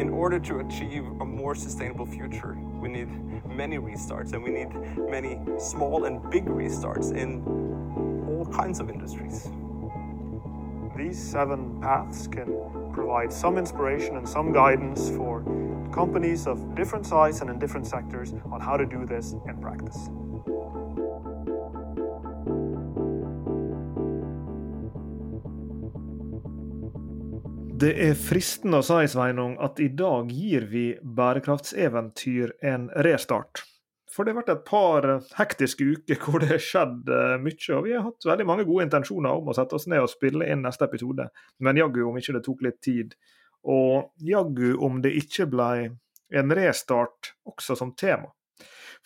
in order to achieve a more sustainable future, we need many restarts and we need many small and big restarts in all kinds of industries. These seven paths can provide some inspiration and some guidance for companies of different size and in different sectors on how to do this in practice. Det er fristende å si, Sveinung, at i dag gir vi bærekraftseventyr en restart. For det har vært et par hektiske uker hvor det har skjedd eh, mye. Og vi har hatt veldig mange gode intensjoner om å sette oss ned og spille inn neste episode. Men jaggu om ikke det tok litt tid. Og jaggu om det ikke ble en restart også som tema.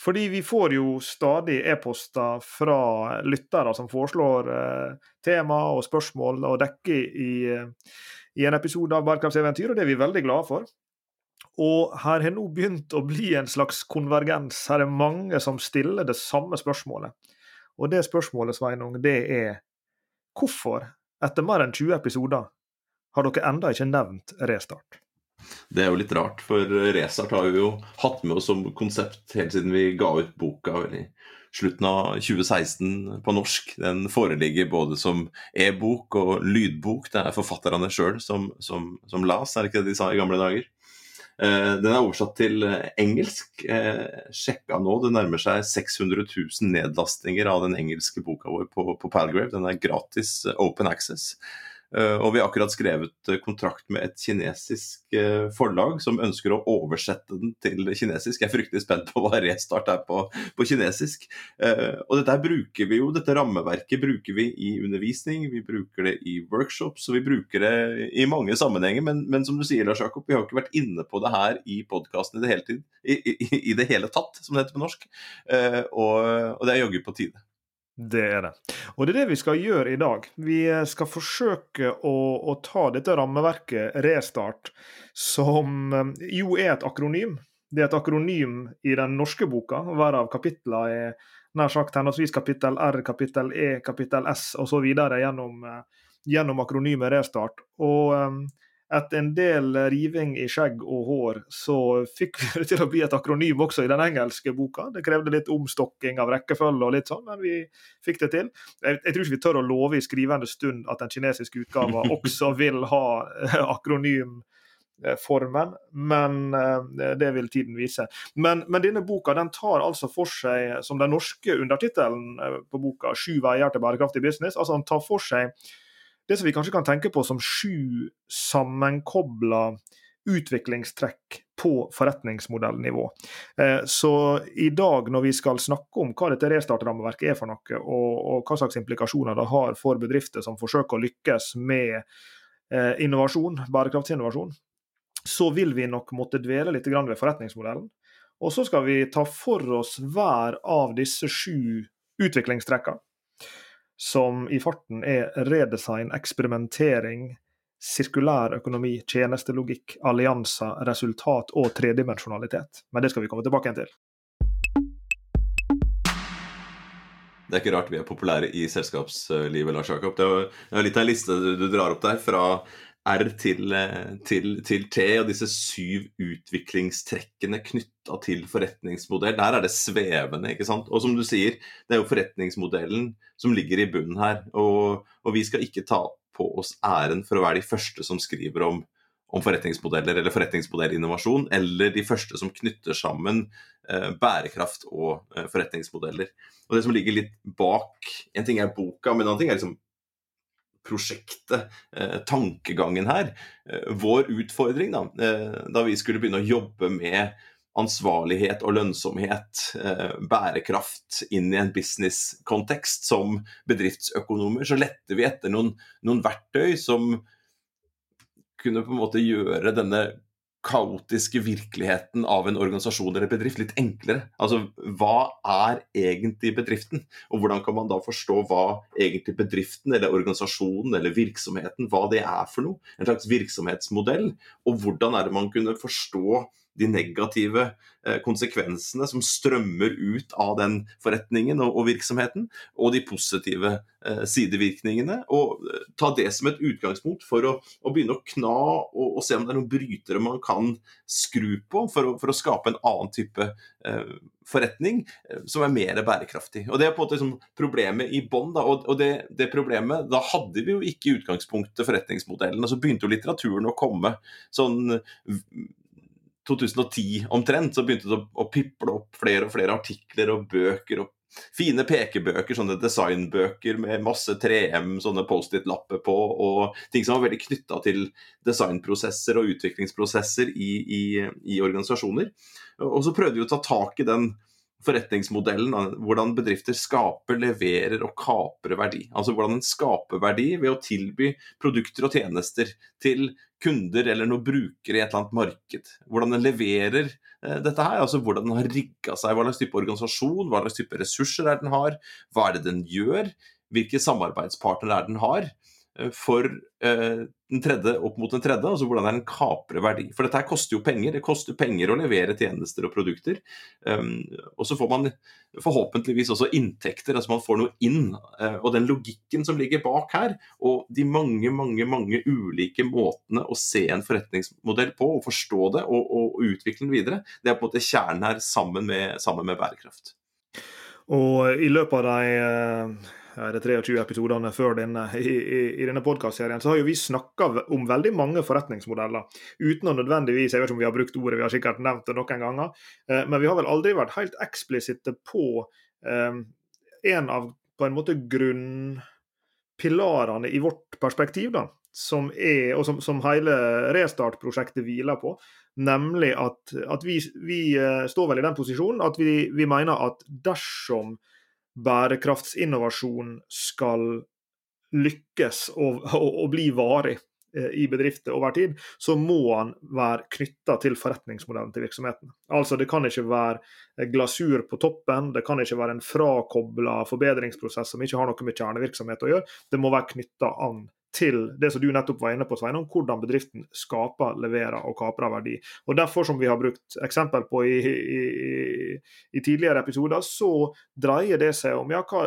Fordi vi får jo stadig e-poster fra lyttere som foreslår eh, tema og spørsmål å dekke i, i en episode av Bærekraftseventyr, og det er vi veldig glade for. Og her har nå begynt å bli en slags konvergens. Her er mange som stiller det samme spørsmålet. Og det spørsmålet, Sveinung, det er hvorfor, etter mer enn 20 episoder, har dere enda ikke nevnt restart? Det er jo litt rart, for Resart har vi jo hatt med oss som konsept helt siden vi ga ut boka i slutten av 2016 på norsk. Den foreligger både som e-bok og lydbok. Det er forfatterne sjøl som, som, som, las, er det ikke det de sa i gamle dager? Eh, den er oversatt til engelsk. Eh, sjekka nå, det nærmer seg 600 000 nedlastinger av den engelske boka vår på, på Palgrave. Den er gratis open access. Eh, og vi har akkurat skrevet eh, kontrakt med et kinesisk eh, forlag som ønsker å oversette den til kinesisk. Jeg er fryktelig spent på hva restart er på, på kinesisk. Og dette bruker vi jo, dette rammeverket bruker vi i undervisning, vi bruker det i workshops og vi bruker det i mange sammenhenger. Men, men som du sier, Lars Jakob, vi har ikke vært inne på det her i podkasten i, i, i, i, det hele tatt, som det heter på norsk. Og, og det er jaggu på tide. Det er det. Og det er det vi skal gjøre i dag. Vi skal forsøke å, å ta dette rammeverket Restart, som eh, jo er et akronym. Det er et akronym i den norske boka. Hver av kapitlene er nær sagt henholdsvis kapittel R, kapittel E, kapittel S osv. Gjennom, eh, gjennom akronymet Restart. Og etter en del riving i skjegg og hår, så fikk vi det til å bli et akronym også i den engelske boka. Det krevde litt omstokking av rekkefølge og litt sånn, men vi fikk det til. Jeg, jeg tror ikke vi tør å love i skrivende stund at den kinesiske utgava også vil ha eh, akronymformen, men eh, det vil tiden vise. Men, men, denne boka den tar altså for seg, som den norske undertittelen eh, på boka, 'Sju veier til bærekraftig business', altså den tar for seg det som vi kanskje kan tenke på som sju sammenkobla utviklingstrekk på forretningsmodellnivå. Eh, så i dag når vi skal snakke om hva dette restartrammeverket er for noe, og, hva slags implikasjoner det har for bedrifter som forsøker å lykkes med eh, innovasjon, bærekraftsinnovasjon, så vil vi nok måtte dvele litt ved forretningsmodellen. Og så skal vi ta for oss hver av disse sju utviklingstrekkene som i farten er redesign, eksperimentering, sirkulær økonomi, tjenestelogikk, allianser, resultat og tredimensjonalitet. Men det skal vi komme tilbake igjen til. Det er ikke rart vi er populære i selskapslivet, Lars Jakob. Det er litt av en liste du drar opp der, fra R til, eh, til, til, T og disse syv utviklingstrekkene knytta til forretningsmodell. Der er det svevende, ikke sant. Og som du sier, det er jo forretningsmodellen som ligger i bunnen her. Og, og vi skal ikke ta på oss æren for å være de første som skriver om, om forretningsmodeller eller forretningsmodellinnovasjon, eller de første som knytter sammen eh, bærekraft og eh, forretningsmodeller. Og det som ligger litt bak En ting er boka, men en annen ting er liksom prosjektet, eh, tankegangen her. Eh, vår utfordring da, eh, da vi skulle begynne å jobbe med ansvarlighet og lønnsomhet, bærekraft inn i en business-kontekst som bedriftsøkonomer, så lette vi etter noen, noen verktøy som kunne på en måte gjøre denne kaotiske virkeligheten av en organisasjon eller bedrift litt enklere. Altså, Hva er egentlig bedriften, og hvordan kan man da forstå hva egentlig bedriften eller organisasjonen eller virksomheten hva det er for noe? En slags virksomhetsmodell. Og hvordan er det man kunne forstå de negative eh, konsekvensene som strømmer ut av den forretningen og, virksomheten, og de positive eh, sidevirkningene. Og eh, ta det som et utgangspunkt for å, å begynne å kna og, og, se om det er noen brytere man kan skru på for å, for å skape en annen type eh, forretning som er mer bærekraftig. Og Det er på en måte liksom problemet i bånn. Og, og det, det, problemet, Da hadde vi jo ikke i utgangspunktet forretningsmodellen. og Så begynte jo litteraturen å komme. sånn 2010 omtrent, så begynte det å, å piple opp flere og flere artikler og bøker og fine pekebøker, sånne designbøker med masse 3M, sånne Post-It-lapper på, og ting som var veldig knytta til designprosesser og utviklingsprosesser i, i, i organisasjoner. Og så prøvde vi å ta tak i den forretningsmodellen, hvordan bedrifter skaper, leverer og kaprer verdi. Altså hvordan en skaper verdi ved å tilby produkter og tjenester til kunder eller noen brukere i et eller annet marked. Hvordan den leverer eh, dette her, altså hvordan den har rigga seg, hva slags type organisasjon, hva slags type ressurser er den har, hva er det den gjør, hvilke samarbeidspartnere er den har. Eh, for eh, den tredje opp mot den tredje, altså hvordan er den kaprer verdi. For dette her koster jo penger. Det koster penger å levere tjenester og produkter. Um, og så får man forhåpentligvis også inntekter, altså man får noe inn. Uh, og den logikken som ligger bak her, og de mange, mange mange ulike måtene å se en forretningsmodell på, og forstå det og, og, utvikle den videre, det er på en måte kjernen her sammen med, sammen med bærekraft. Og i løpet av de de 23 episodene før denne, i, i, i denne podkastserien, så har jo vi snakka om veldig mange forretningsmodeller. Uten å nødvendigvis Jeg vet ikke om vi har brukt ordet, vi har sikkert nevnt det noen ganger. Eh, men vi har vel aldri vært helt eksplisitte på eh, en av på en måte grunnpilarene i vårt perspektiv, da, som er, og som, som hele Restart-prosjektet hviler på. Nemlig at, at vi, vi, eh, står vel i den posisjonen at vi, vi mener at dersom bærekraftsinnovasjon skal lykkes og, og, og bli varig eh, i bedrifter over tid, så må han være knytta til forretningsmodellen til virksomheten. Altså Det kan ikke være glasur på toppen, det kan ikke være en frakobla forbedringsprosess som ikke har noe med kjernevirksomhet å gjøre. Det må være knytta an til det som du nettopp var inne på, Sveinung, hvordan bedriften skaper, leverer og kaprer verdi. Og Derfor, som vi har brukt eksempel på i, i, i tidligere episoder, så dreier det seg om ja, hva,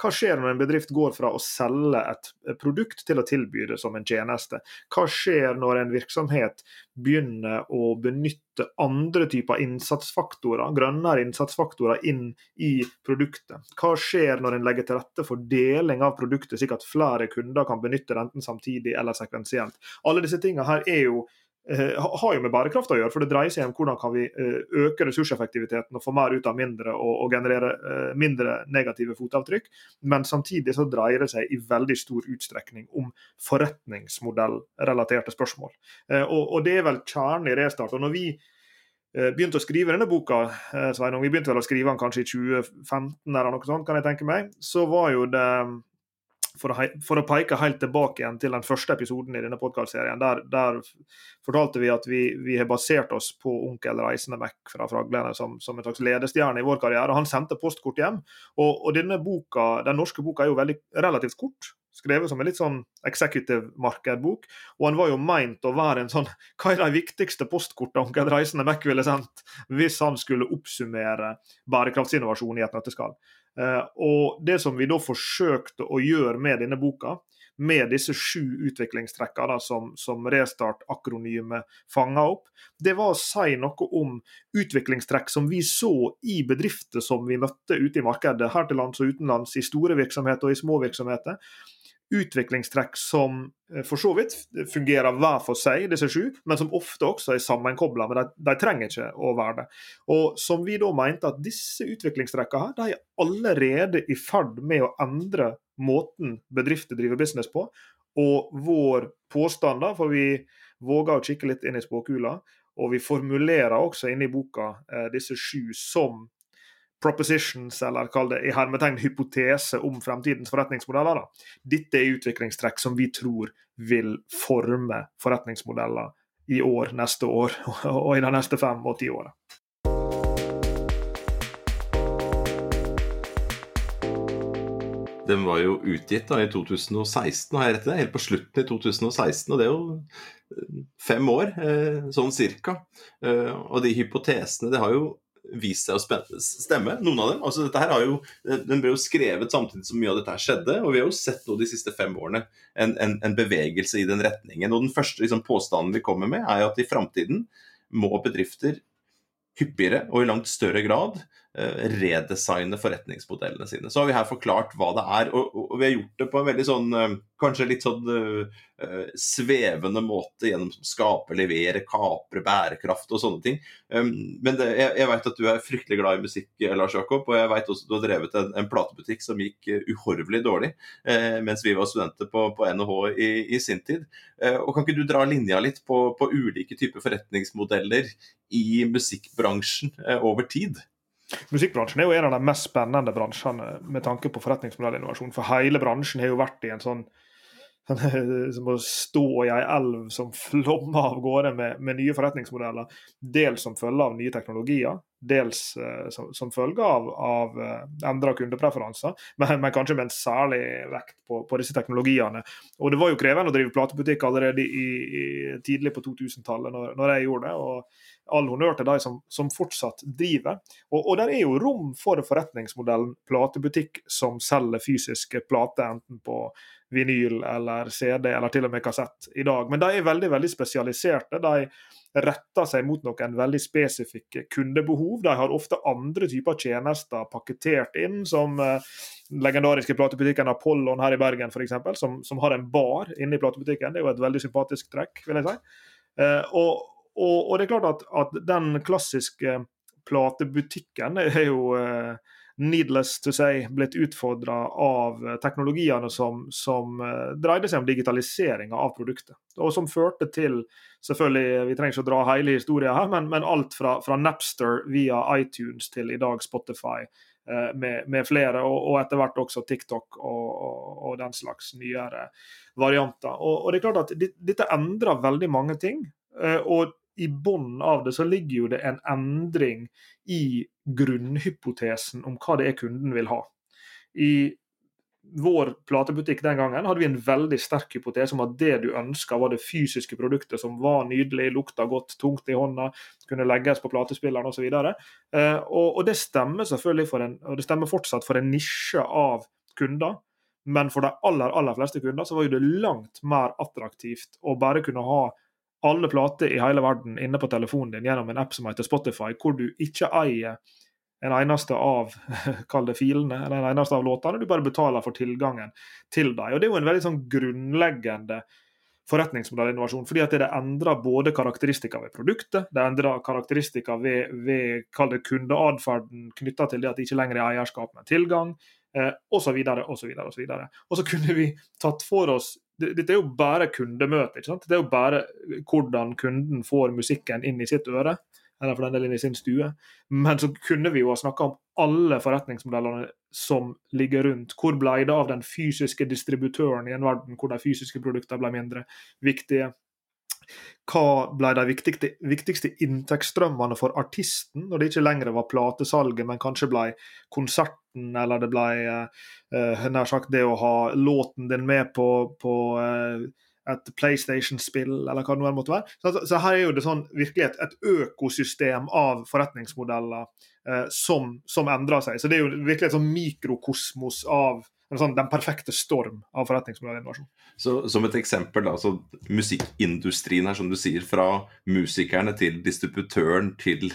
hva, skjer når en bedrift går fra å selge et produkt til å tilby det som en tjeneste? Hva skjer når en virksomhet begynner å benytte andre typer innsatsfaktorer, grønnere innsatsfaktorer, inn i produktet? Hva skjer når en legger til rette for deling av produktet, slik at flere kunder kan benytte det enten samtidig eller sekvensielt? Alle disse tingene her er jo har jo med bærekraft å gjøre. for Det dreier seg om hvordan kan vi eh, øke ressurseffektiviteten og få mer ut av mindre og, og generere eh, mindre negative fotavtrykk. Men samtidig så dreier det seg i veldig stor utstrekning om forretningsmodellrelaterte spørsmål. Og, og Det er vel kjernen i Restart. og når vi begynte å skrive denne boka, Sveinung, vi begynte vel å skrive den kanskje i 2015, eller noe sånt, kan jeg tenke meg, så var jo det for å, for å, peke helt tilbake igjen til den første episoden i denne podkastserien, der, der, fortalte vi at vi, vi, har basert oss på onkel Reisende Mac fra Fraglene som, som en slags ledestjerne i vår karriere. Han sendte postkort hjem. Og, og, denne boka, den norske boka er jo veldig relativt kort. Skrevet som en litt sånn executive markedbok. Og han var jo meint å være en sånn Hva er de viktigste postkortene onkel Reisende Mac ville sendt hvis han skulle oppsummere bærekraftsinnovasjon i et nøtteskall? Eh, og Det som vi da forsøkte å gjøre med denne boka, med disse sju utviklingstrekkene som, som Restart-akronymet fanga opp, det var å si noe om utviklingstrekk som vi så i bedrifter som vi møtte ute i markedet, her til lands og utenlands, i store virksomheter og i små virksomheter utviklingstrekk som eh, for så vidt fungerer hver for seg, disse sju, men som ofte også er sammenkobla. Men de, de, trenger ikke å være det. Og som vi da mente at disse utviklingstrekkene her, de er allerede i ferd med å endre måten bedrifter driver business på. Og vår påstand, da, for vi våger å kikke litt inn i spåkula, og vi formulerer også inne i boka eh, disse sju som propositions, eller kall det i hermetegn hypotese om fremtidens forretningsmodeller. Da. Dette er utviklingstrekk som vi tror vil forme forretningsmodeller i år, neste år og i de neste fem og ti årene. Den var jo utgitt da i 2016, har jeg rett i det? Helt på slutten i 2016. Og det er jo fem år, eh, sånn cirka. Eh, og de hypotesene, det har jo vist seg å stemme, noen av dem. Altså dette her har jo, Den ble jo skrevet samtidig som mye av dette her skjedde, og vi har jo sett nå de siste fem årene en, en, en bevegelse i den retningen. Og Den første liksom, påstanden vi kommer med, er jo at i framtiden må bedrifter hyppigere og i langt større grad Eh, redesigne forretningsmodellene sine. Så har vi her forklart hva det er, og, og vi har gjort det på en veldig sånn eh, kanskje litt sånn uh, svevende måte gjennom skape, levere, kapre, bærekraft og sånne ting. Um, men det, jeg, jeg vet at du er fryktelig glad i musikk, Lars Jakob, og jeg vet også at du har drevet en, en platebutikk som gikk uh, uhorvelig dårlig uh, mens vi var studenter på, på NHH i, i, sin tid. og Kan ikke du dra linja litt på, på ulike typer forretningsmodeller i musikkbransjen over tid? Musikkbransjen er jo en av de mest spennende bransjene med tanke på forretningsmodellinnovasjon. For hele bransjen har jo vært i en sånn som å stå i ei elv som flommer av gårde med, med, nye forretningsmodeller. Dels som følge av nye teknologier, dels uh, som, som, følge av, av uh, endra kundepreferanser, men, men, kanskje med en særlig vekt på, på, disse teknologiene. Og Det var jo krevende å drive platebutikk allerede i, i tidlig på 2000-tallet, når, når, jeg gjorde det. og all honnør til de som, som fortsatt driver. Og, og der er jo rom for forretningsmodellen platebutikk som selger fysiske plater, enten på vinyl eller CD eller til og med kassett i dag. Men de er veldig veldig spesialiserte. De retter seg mot noen veldig spesifikke kundebehov. De har ofte andre typer tjenester pakketert inn, som eh, legendariske platebutikken Apollon her i Bergen f.eks., som, som har en bar inne i platebutikken. Det er jo et veldig sympatisk trekk, vil jeg si. Eh, og, og, og, det er klart at, at den klassiske platebutikken er jo eh, needless to say blitt utfordra av teknologiene som, som uh, dreide seg om digitaliseringa av produktet. Og som førte til selvfølgelig, Vi trenger ikke å dra hele historien her, men, men alt fra, fra, Napster via iTunes til i dag Spotify uh, med, med, flere, og, og, etter hvert også TikTok og, og, og den slags nyere varianter. Og, det er klart at Dette endrer veldig mange ting. Og i bunnen av det så ligger jo det en endring i grunnhypotesen om hva det er kunden vil ha. I vår platebutikk den gangen hadde vi en veldig sterk hypotese om at det du ønska, var det fysiske produktet som var nydelig, lukta godt, tungt i hånda, kunne legges på platespilleren osv. Og, eh, og, og det stemmer selvfølgelig for en, og det stemmer fortsatt for en nisje av kunder. Men for de aller aller fleste kunder så var jo det langt mer attraktivt å bare kunne ha alle plater i hele verden inne på telefonen din gjennom en app som heter Spotify, hvor du ikke eier en eneste av kall det filene, eller en eneste av låtene. Du bare betaler for tilgangen til dem. Og Det er jo en veldig sånn grunnleggende forretningsmodellinnovasjon, fordi at det endrer både karakteristikker ved produktet, det endrer karakteristikker ved, ved kall det kundeatferden knytta til det at det ikke lenger er eierskap, men tilgang, osv. osv. osv. Og så kunne vi tatt for oss dette er jo bare kundemøte. ikke sant? Det er jo bare hvordan kunden får musikken inn i sitt øre, eller for den del inn i sin stue. Men så kunne vi jo ha snakka om alle forretningsmodellene som ligger rundt. Hvor ble det av den fysiske distributøren i en verden hvor de fysiske produktene ble mindre viktige? hva ble de viktigste, viktigste inntektsstrømmene for artisten, når det ikke lenger var platesalget, men kanskje ble konserten, eller det ble uh, nær sagt det å ha låten din med på, på uh, et PlayStation-spill, eller hva det nå måtte være. Så, så, her er jo det sånn, virkelig et, et økosystem av forretningsmodeller uh, som, som, endrer seg. Så det er jo virkelig et sånn mikrokosmos av sånn, den perfekte storm av forretningsmodellinnovasjon. Så Som et eksempel, da, så musikkindustrien her, som du sier, fra musikerne til distributøren til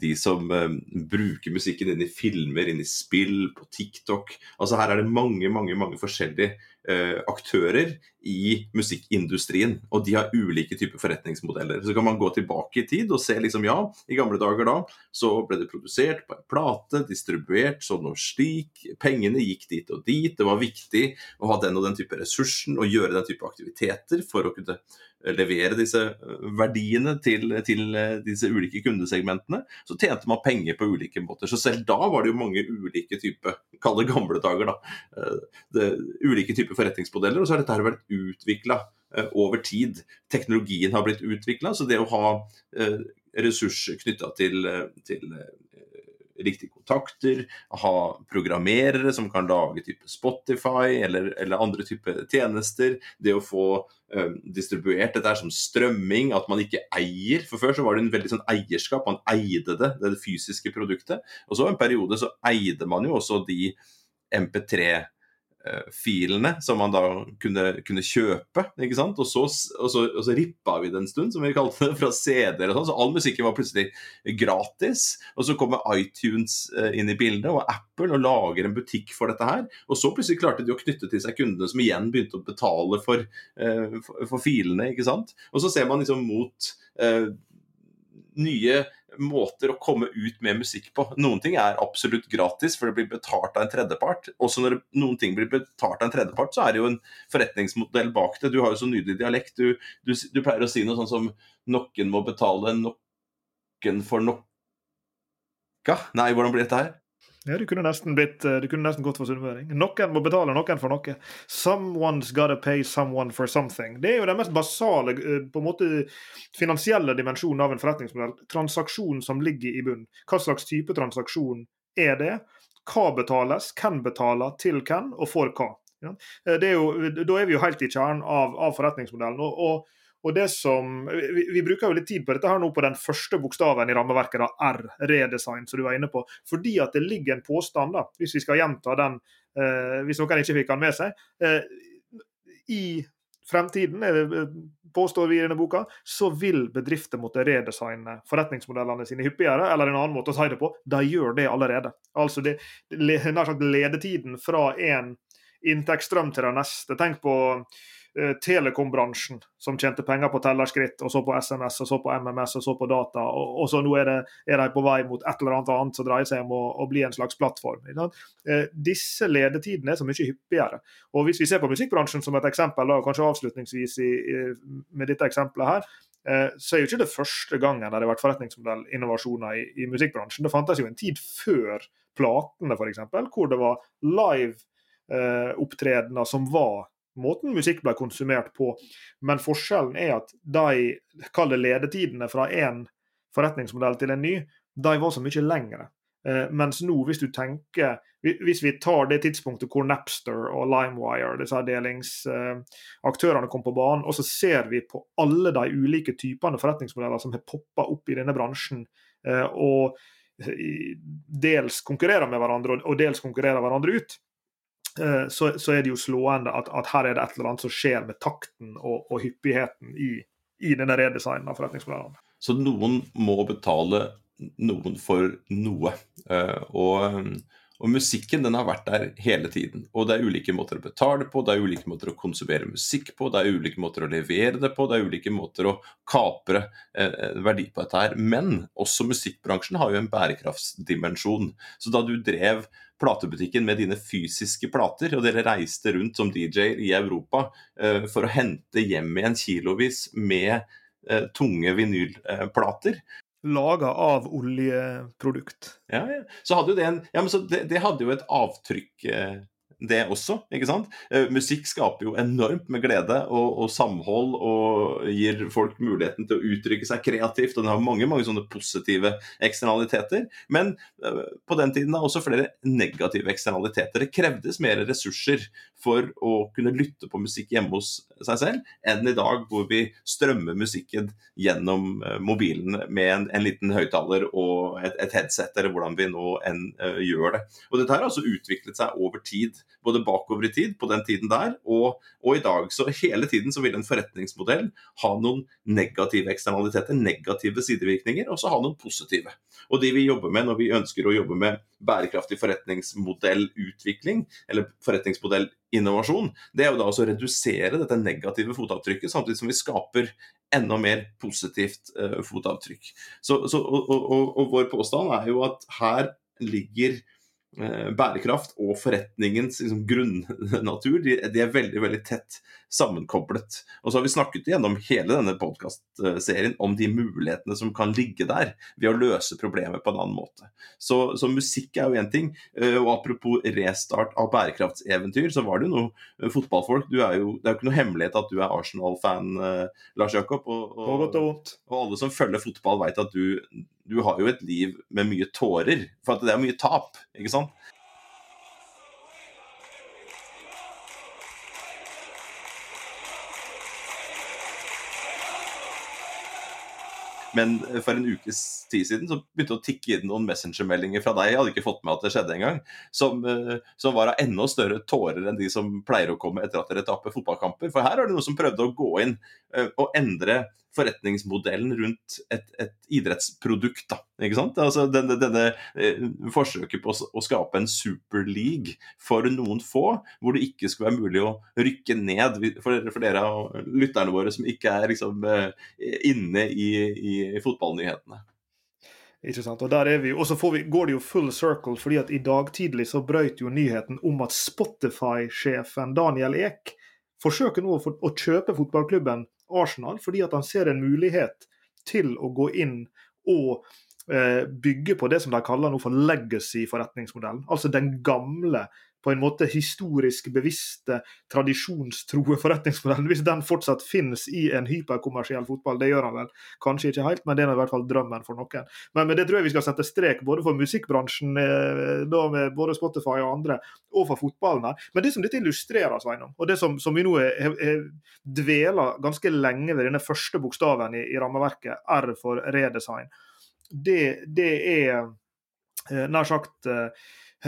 de som eh, bruker musikken inn i filmer, inn i spill, på TikTok. Altså Her er det mange, mange, mange forskjellige aktører i musikkindustrien, og de har ulike typer forretningsmodeller. Så kan man gå tilbake i tid og se liksom, ja, i gamle dager da så ble det produsert på en plate, distribuert sånn og slik, pengene gikk dit og dit, det var viktig å ha den og den type ressursen og gjøre den type aktiviteter for å kunne levere disse eh, verdiene til, til, eh, disse ulike kundesegmentene, så tjente man penger på ulike måter. Så selv da var det jo mange ulike typer, kall det gamle dager, da, eh, det, ulike typer forretningsmodeller. Og så har dette vært utvikla over tid. Teknologien har blitt utvikla, så det å ha ressurs knytta til, til riktige kontakter, ha programmerere som kan lage type Spotify eller, eller andre typer tjenester. Det å få uh, distribuert dette her som strømming, at man ikke eier. For før så var det en veldig sånn eierskap, man eide det, det, det fysiske produktet. Og så en periode så eide man jo også de MP3 Eh, filene som man da kunne, kunne kjøpe. ikke sant? Og så, og, så, og så, rippa vi det en stund, som vi kalte det, fra CD-er og sånn. Så all musikken var plutselig gratis. Og så kommer iTunes eh, inn i bildet, og Apple, og lager en butikk for dette her. Og så plutselig klarte de å knytte til seg kundene som igjen begynte å betale for, uh, for, for filene, ikke sant. Og så ser man liksom mot uh, nye måter å komme ut med musikk på. Noen ting er absolutt gratis, for det blir betalt av en tredjepart. Også når noen ting blir betalt av en tredjepart, så er det jo en forretningsmodell bak det. Du har jo så nydelig dialekt. Du, du, du pleier å si noe sånn som 'noen må betale noen for nokka'. Nei, hvordan blir dette her? Ja, du kunne nesten, blitt, eh, du kunne nesten gått for sunnmøring. Noen må betale noen for noe. Someone's gotta pay someone for something. Det er jo den mest basale eh, på en måte finansielle dimensjonen av en forretningsmodell. Transaksjon som ligger i bunnen. Hva slags type transaksjon er det? Hva betales? Hvem betaler til hvem, og for hva? Ja. Eh, er jo, da er vi jo helt i kjernen av, av forretningsmodellen. og, og og det som, vi, vi, bruker jo litt tid på dette her nå på den første bokstaven i rammeverket, da, R, redesign, som du var inne på. Fordi at det ligger en påstand, da, hvis vi skal gjenta den, eh, hvis noen ikke fikk den med seg. Eh, I fremtiden, eh, påstår vi i denne boka, så vil bedrifter måtte redesigne forretningsmodellene sine hyppigere. Eller en annen måte å si det på, de gjør det allerede. Altså det, nær sagt ledetiden fra en inntektsstrøm til den neste. Tenk på telekombransjen som tjente penger på tellerskritt, og så på SMS, og så på MMS, og så på data. Og, og så nå er, det, er, de på vei mot et eller annet annet som dreier seg om å, å bli en slags plattform. Eh, disse ledetidene er så mye hyppigere. Og Hvis vi ser på musikkbransjen som et eksempel, da, kanskje avslutningsvis i, i, med dette eksempelet her, eh, så er jo ikke det første gangen det har vært forretningsmodellinnovasjoner i, i musikkbransjen. Det fantes jo en tid før platene, f.eks., hvor det var live eh, opptredener som var måten musikk ble konsumert på. Men forskjellen er at de kall ledetidene fra én forretningsmodell til en ny, de var så mye lengre. Eh, mens nå, hvis du tenker Hvis vi tar det tidspunktet hvor Napster og LimeWire, disse delingsaktørene, kom på banen, og så ser vi på alle de ulike typene forretningsmodeller som har poppa opp i denne bransjen, eh, og dels konkurrerer med hverandre og dels konkurrerer hverandre ut, så, så, er det jo slående at, at, her er det et eller annet som skjer med takten og, og hyppigheten i, i denne redesignen av forretningsmodellene. Så noen må betale noen for noe. Eh, og og musikken den har vært der hele tiden. Og det er ulike måter å betale på, det er ulike måter å konsumere musikk på, det er ulike måter å levere det på, det er ulike måter å kapre eh, verdi på dette her. Men også musikkbransjen har jo en bærekraftsdimensjon. Så da du drev platebutikken med dine fysiske plater, og dere reiste rundt som DJ-er i Europa eh, for å hente hjem igjen kilovis med eh, tunge vinylplater, laga av oljeprodukt. Ja, ja. Så hadde jo det en Ja, men det, det hadde jo et avtrykk eh, det også. ikke sant? Eh, musikk skaper jo enormt med glede og, og, samhold og gir folk muligheten til å uttrykke seg kreativt. og Den har mange mange sånne positive eksternaliteter. Men eh, på den tiden da også flere negative eksternaliteter. Det krevdes mer ressurser for å kunne lytte på musikk hjemme hos seg selv, enn i dag hvor vi strømmer musikken gjennom eh, mobilen med en, en liten høyttaler og et, et, headset, eller hvordan vi nå enn gjør det. Og Dette har altså utviklet seg over tid både bakover i tid, på den tiden der, og, og, i dag. Så hele tiden så vil en forretningsmodell ha noen negative eksternaliteter, negative sidevirkninger, og så ha noen positive. Og de vi jobber med når vi ønsker å jobbe med bærekraftig forretningsmodellutvikling, eller forretningsmodellinnovasjon, det er jo da å redusere dette negative fotavtrykket, samtidig som vi skaper enda mer positivt uh, fotavtrykk. Så, så, og, og, og, vår påstand er jo at her ligger Eh, bærekraft og forretningens liksom, grunnnatur de, de, er veldig veldig tett sammenkoblet. Og så har vi snakket gjennom hele denne podkastserien om de mulighetene som kan ligge der ved å løse problemet på en annen måte. Så, så musikk er jo én ting. Eh, og apropos restart av bærekraftseventyr, så var det jo noe eh, fotballfolk du er jo, Det er jo ikke noe hemmelighet at du er Arsenal-fan, eh, Lars Jakob. Og, og, og, alle som følger fotball, vet at du, du har jo et liv med mye tårer. For at det er mye tap, ikke sant? Men for en ukes tid siden så begynte det å tikke inn noen messengermeldinger fra deg. Jeg hadde ikke fått med at det skjedde engang. Som, eh, som var av enda større tårer enn de som pleier å komme etter at dere taper fotballkamper. For her er det noen som prøvde å gå inn eh, og endre forretningsmodellen rundt et, et idrettsprodukt. Da, ikke sant? Altså denne, denne eh, forsøket på å, skape en superleague for noen få, hvor det ikke skulle være mulig å rykke ned for, for dere og lytterne våre som ikke er liksom, eh, inne i, i, i fotballnyhetene. Ikke sant? Og der er vi, og så vi, går det jo full circle, fordi at i dag tidlig så brøt jo nyheten om at Spotify-sjefen Daniel Ek forsøker nå å, å kjøpe fotballklubben Arsenal, fordi at han ser en mulighet til å gå inn og eh, bygge på det som de kaller noe for legacy-forretningsmodellen. Altså den gamle på en måte historisk bevisste, tradisjonstroe forretningsmodellen, hvis den fortsatt finnes i en hyperkommersiell fotball. Det gjør han vel kanskje ikke helt, men det er i hvert fall drømmen for noen. Men med det tror jeg vi skal sette strek både for musikkbransjen, eh, da med både Spotify og andre, og for fotballen her. Men det som dette illustrerer, Sveinung, og det som, som vi nå har dvela ganske lenge ved denne første bokstaven i, i rammeverket, R for redesign, det, det er eh, nær sagt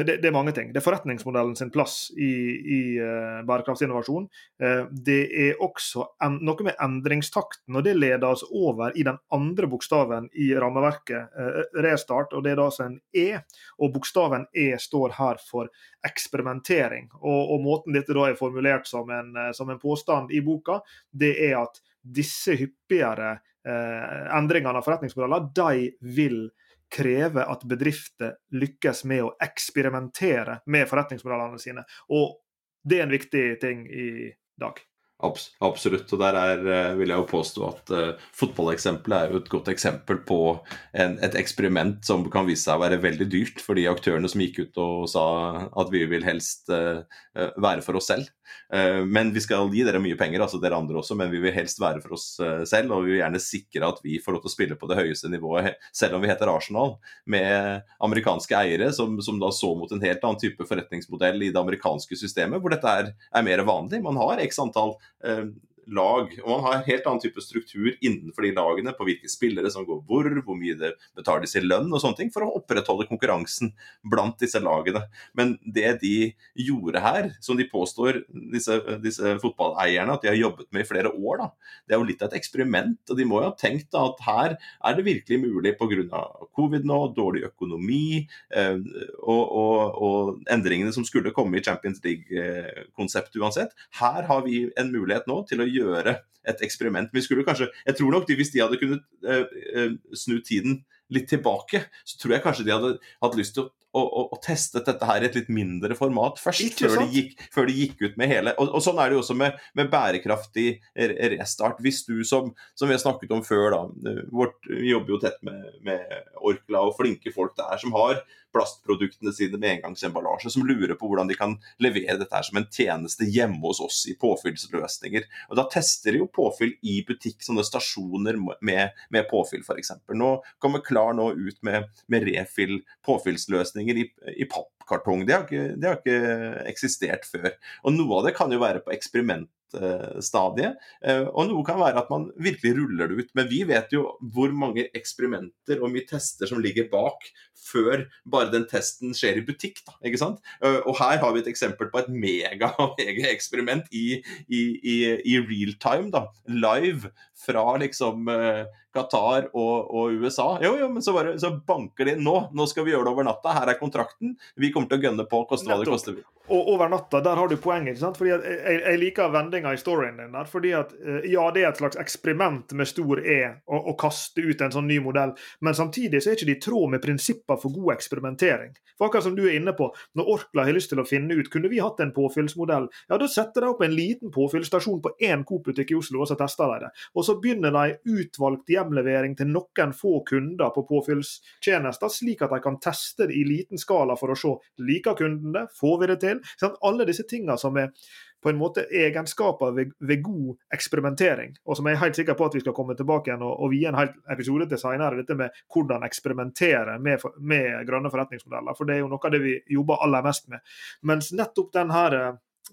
det, det, er mange ting. Det er forretningsmodellen sin plass i, i uh, bærekraftsinnovasjon. Uh, det er også en, noe med endringstakten, og det leder oss over i den andre bokstaven i rammeverket, uh, restart, og det er da altså en E. Og bokstaven E står her for eksperimentering. Og, og måten dette da er formulert som en, som en, påstand i boka, det er at disse hyppigere endringene av forretningsmodeller, de vil kreve at bedrifter lykkes med å eksperimentere med forretningsmodellene sine. Og det er en viktig ting i dag. Abs absolutt. Og der er, eh, vil jeg jo påstå at uh, fotballeksempelet er jo et godt eksempel på en, et eksperiment som kan vise seg å være veldig dyrt for de aktørene som gikk ut og sa at vi vil helst uh, være for oss selv. Uh, men vi skal gi dere mye penger, altså dere andre også, men vi vil helst være for oss selv. Og vi vil gjerne sikre at vi får lov til å spille på det høyeste nivået, selv om vi heter Arsenal, med amerikanske eiere som, som da så mot en helt annen type forretningsmodell i det amerikanske systemet, hvor dette er, er mer vanlig. Man har x antall Eh, lag. Og man har en helt annen type struktur innenfor de lagene på hvilke spillere som går hvor, hvor mye det betales i lønn og sånne ting, for å opprettholde konkurransen blant disse lagene. Men det de gjorde her, som de påstår, disse, disse fotballeierne, at de har jobbet med i flere år, da, det er jo litt av et eksperiment. Og de må jo ha tenkt da, at her er det virkelig mulig pga. covid nå, dårlig økonomi eh, og, og, og, endringene som skulle komme i Champions League-konseptet uansett. Her har vi en mulighet nå til å gjøre et eksperiment. Vi skulle kanskje, jeg tror nok de, Hvis de hadde kunnet uh, uh, snu tiden litt tilbake, så tror jeg kanskje de hadde hatt lyst til å og, og, testet dette her i et litt mindre format først, før de, gikk, før de, gikk, ut med hele og, og, sånn er det jo også med, med bærekraftig restart. Hvis du, som, som, vi har snakket om før, da, vårt, vi jobber jo tett med, med Orkla og flinke folk der som har plastproduktene sine med engangsemballasje, som lurer på hvordan de kan levere dette her som en tjeneste hjemme hos oss i påfyllsløsninger. Og Da tester de jo påfyll i butikk, sånne stasjoner med, med påfyll f.eks. Nå kommer Klar nå ut med, med refill påfyllsløsninger i, i pappkartong. Det har, ikke, har, ikke, eksistert før. Og Noe av det kan jo være på eksperimentstadiet, eh, og noe kan være at man virkelig ruller det ut. Men vi vet jo hvor mange eksperimenter og mye tester som ligger bak før bare den testen skjer i butikk. Da, ikke sant? Eh, og her har vi et eksempel på et mega-eksperiment i, i, i, i real time, da, live fra liksom eh, Qatar og, og, USA. Jo, jo, men så, bare, så, banker de inn nå. Nå skal vi gjøre det over natta. Her er kontrakten. Vi kommer til å gønne på, koste hva det koster. Og over natta, der har du poenget. ikke sant? Fordi jeg, jeg liker å vende vendinga i storyen din der. fordi at eh, ja, det er et slags eksperiment med stor E å, å kaste ut en sånn ny modell, men samtidig så er ikke det i tråd med prinsipper for god eksperimentering. For akkurat som du er inne på, når Orkla har lyst til å finne ut kunne vi hatt en påfyllsmodell, ja, da setter de opp en liten påfyllsstasjon på én Coop-butikk i Oslo, og så tester de det. Og så begynner de utvalgt hjemlevering til noen få kunder på påfyllstjenester, slik at de kan teste det i liten skala for å se liker kunden det, får vi det til? Sånn, alle disse tingene som er på en måte egenskaper ved, ved, god eksperimentering, og som jeg er helt sikker på at vi skal komme tilbake igjen og, og vie en hel episode til senere, dette med hvordan eksperimentere med, med grønne forretningsmodeller. For det er jo noe av det vi jobber aller mest med. Mens nettopp den her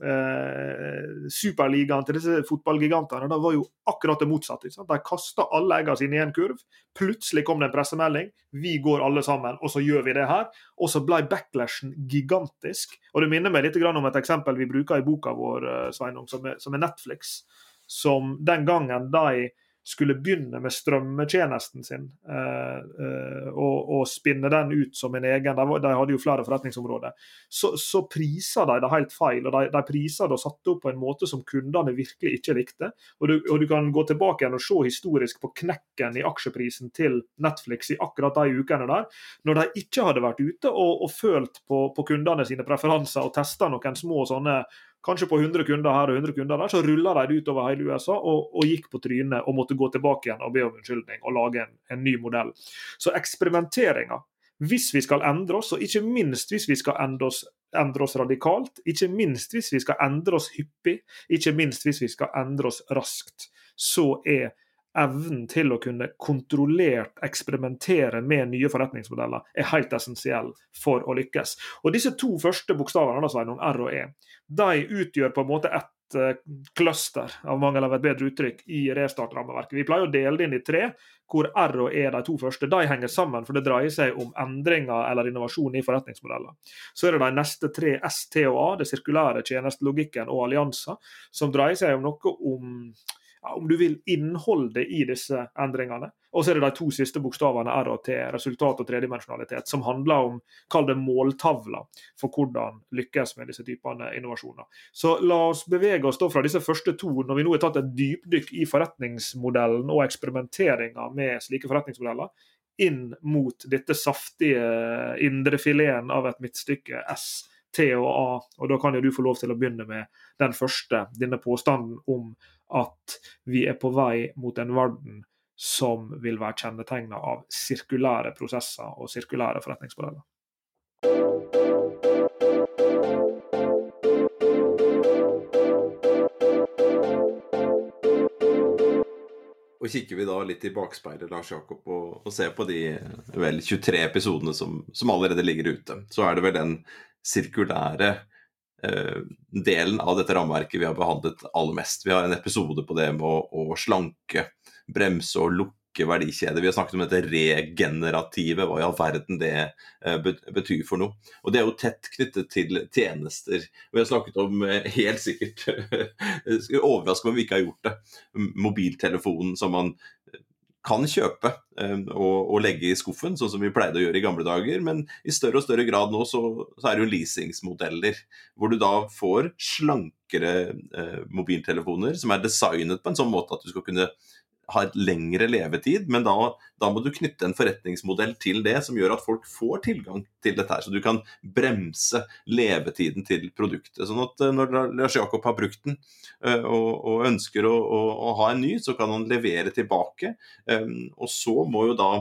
eh, superligaen til disse fotballgigantene det var jo akkurat det motsatte. De kasta alle eggene sine i en kurv. Plutselig kom det en pressemelding. Vi går alle sammen, og så gjør vi det her. Og så ble backlashen gigantisk. Og Det minner meg litt om et eksempel vi bruker i boka vår, eh, Sveinung, som er, som Netflix. Som den gangen de skulle begynne med strømmetjenesten sin eh, eh, og, og, spinne den ut som en egen De, de hadde jo flere forretningsområder. Så, så priser de det helt feil. og De, de priser det og satte opp på en måte som kundene virkelig ikke likte. Og du, og du, kan gå tilbake igjen og se historisk på knekken i aksjeprisen til Netflix i akkurat de ukene der, når de ikke hadde vært ute og, og følt på, på kundene sine preferanser og testa noen små sånne kanskje på 100 kunder her og 100 kunder der, så rulla de det utover hele USA og, og, gikk på trynet og måtte gå tilbake igjen og be om unnskyldning og lage en, en ny modell. Så eksperimenteringa, hvis vi skal endre oss, og ikke minst hvis vi skal endre oss, endre oss radikalt, ikke minst hvis vi skal endre oss hyppig, ikke minst hvis vi skal endre oss raskt, så er evnen til å kunne kontrollert eksperimentere med nye forretningsmodeller er helt essensiell for å lykkes. Og Disse to første bokstavene, Sveinung, R og E, de utgjør på en måte ett uh, cluster av mangel av et bedre uttrykk i restart-rammeverket. Vi pleier å dele det inn i tre, hvor R og E, de to første, de henger sammen, for det dreier seg om endringer eller innovasjon i forretningsmodeller. Så er det de neste tre, S, T og A, det sirkulære, tjenestelogikken og allianser, som dreier seg om noe om om du vil, innholdet i disse endringene. Og så er det de to siste bokstavene R og T, resultat og tredimensjonalitet, som handler om kall det måltavler for hvordan lykkes med disse typene innovasjoner. Så la oss bevege oss da fra disse første to, når vi nå har tatt et dypdykk i forretningsmodellen og eksperimenteringa med slike forretningsmodeller, inn mot dette saftige indrefileten av et midtstykke S. T og A, og da kan jo du få lov til å begynne med den første, denne påstanden om at vi er på vei mot en verden som vil være kjennetegna av sirkulære prosesser og sirkulære forretningsmodeller. Og Kikker vi da litt i bakspeilet Lars Jakob, og, og ser på de vel 23 episodene som, som allerede ligger ute, så er det vel den sirkulære delen av dette rammeverket vi har behandlet aller mest. Vi har en episode på det med å, å slanke, bremse og lukke verdikjeder. Vi har snakket om dette regenerative, hva i all verden det eh, betyr for noe. Og Det er jo tett knyttet til tjenester. Vi har snakket om eh, helt sikkert Skulle om vi ikke har gjort det. Mobiltelefonen som man kan kjøpe eh, og, og, legge i skuffen, sånn som vi pleide å gjøre i gamle dager. Men i større og større grad nå så, så er det jo leasingsmodeller, hvor du da får slankere eh, mobiltelefoner som er designet på en sånn måte at du skal kunne ha et lengre levetid, men da, da, må du knytte en forretningsmodell til det som gjør at folk får tilgang til dette. her, Så du kan bremse levetiden til produktet. Sånn at eh, når Lars Jakob har brukt den eh, og, og ønsker å, å, å, ha en ny, så kan han levere tilbake. Eh, og så må jo da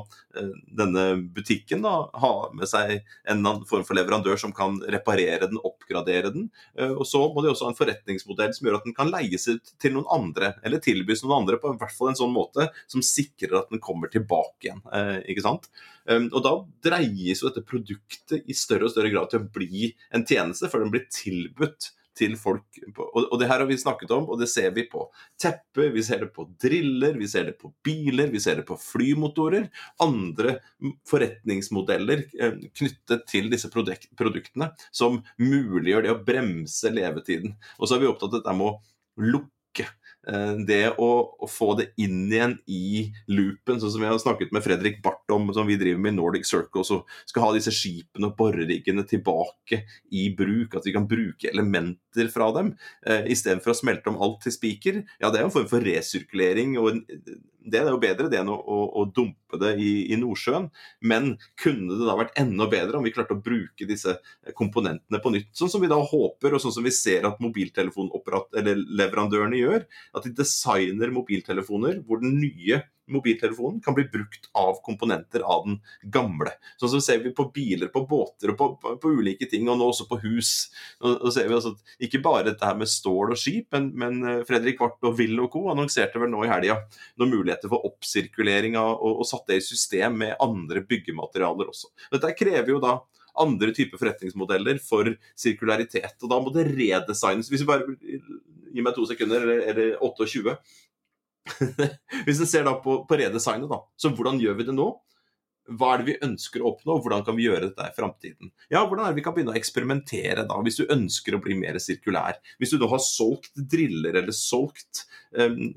denne butikken da ha med seg en form for leverandør som kan reparere den, oppgradere den. Og så må de også ha en forretningsmodell som gjør at den kan leies ut til noen andre, eller tilbys noen andre på hvert fall en sånn måte som sikrer at den kommer tilbake igjen. Eh, ikke sant? Um, og Da dreies jo dette produktet i større og større grad til å bli en tjeneste, før den blir tilbudt til folk. Og, og det her har vi snakket om, og det ser vi på teppe, vi ser det på driller, vi ser det på biler, vi ser det på flymotorer. Andre forretningsmodeller eh, knyttet til disse produktene som muliggjør det å bremse levetiden. Og så er vi opptatt av dette med å lukke Eh, det å, å, få det inn igjen i loopen, sånn som vi har snakket med Fredrik Barth om, som vi driver med i Nordic Circle, så skal ha disse skipene og boreriggene tilbake i bruk. At vi kan bruke elementer fra dem eh, istedenfor å smelte om alt til spiker. Ja, det er jo en form for resirkulering. og det er jo bedre det enn å, å, å dumpe det i, i, Nordsjøen. Men kunne det da vært enda bedre om vi klarte å bruke disse komponentene på nytt? Sånn som vi da håper, og sånn som vi ser at mobiltelefonleverandørene gjør. At de designer mobiltelefoner hvor den nye mobiltelefonen kan bli brukt av komponenter av den gamle. Sånn som ser vi på biler, på båter og på, på, på ulike ting, og nå også på hus. Nå, nå ser vi altså Ikke bare dette her med stål og skip, men, men eh, Fredrik Wart og Will og co. annonserte vel nå i helga noen muligheter for oppsirkulering av, og, og satt det i system med andre byggematerialer også. Dette krever jo da andre typer forretningsmodeller for sirkularitet. Og da må det redesignes. Hvis vi bare gir meg to sekunder, eller, eller 28 Hvis en ser da på, på redesignet, da, så hvordan gjør vi det nå? Hva er det vi ønsker å oppnå, og hvordan kan vi gjøre dette i framtiden? Ja, hvordan er det vi kan begynne å eksperimentere da, hvis du ønsker å bli mer sirkulær? Hvis du da har solgt driller eller solgt um,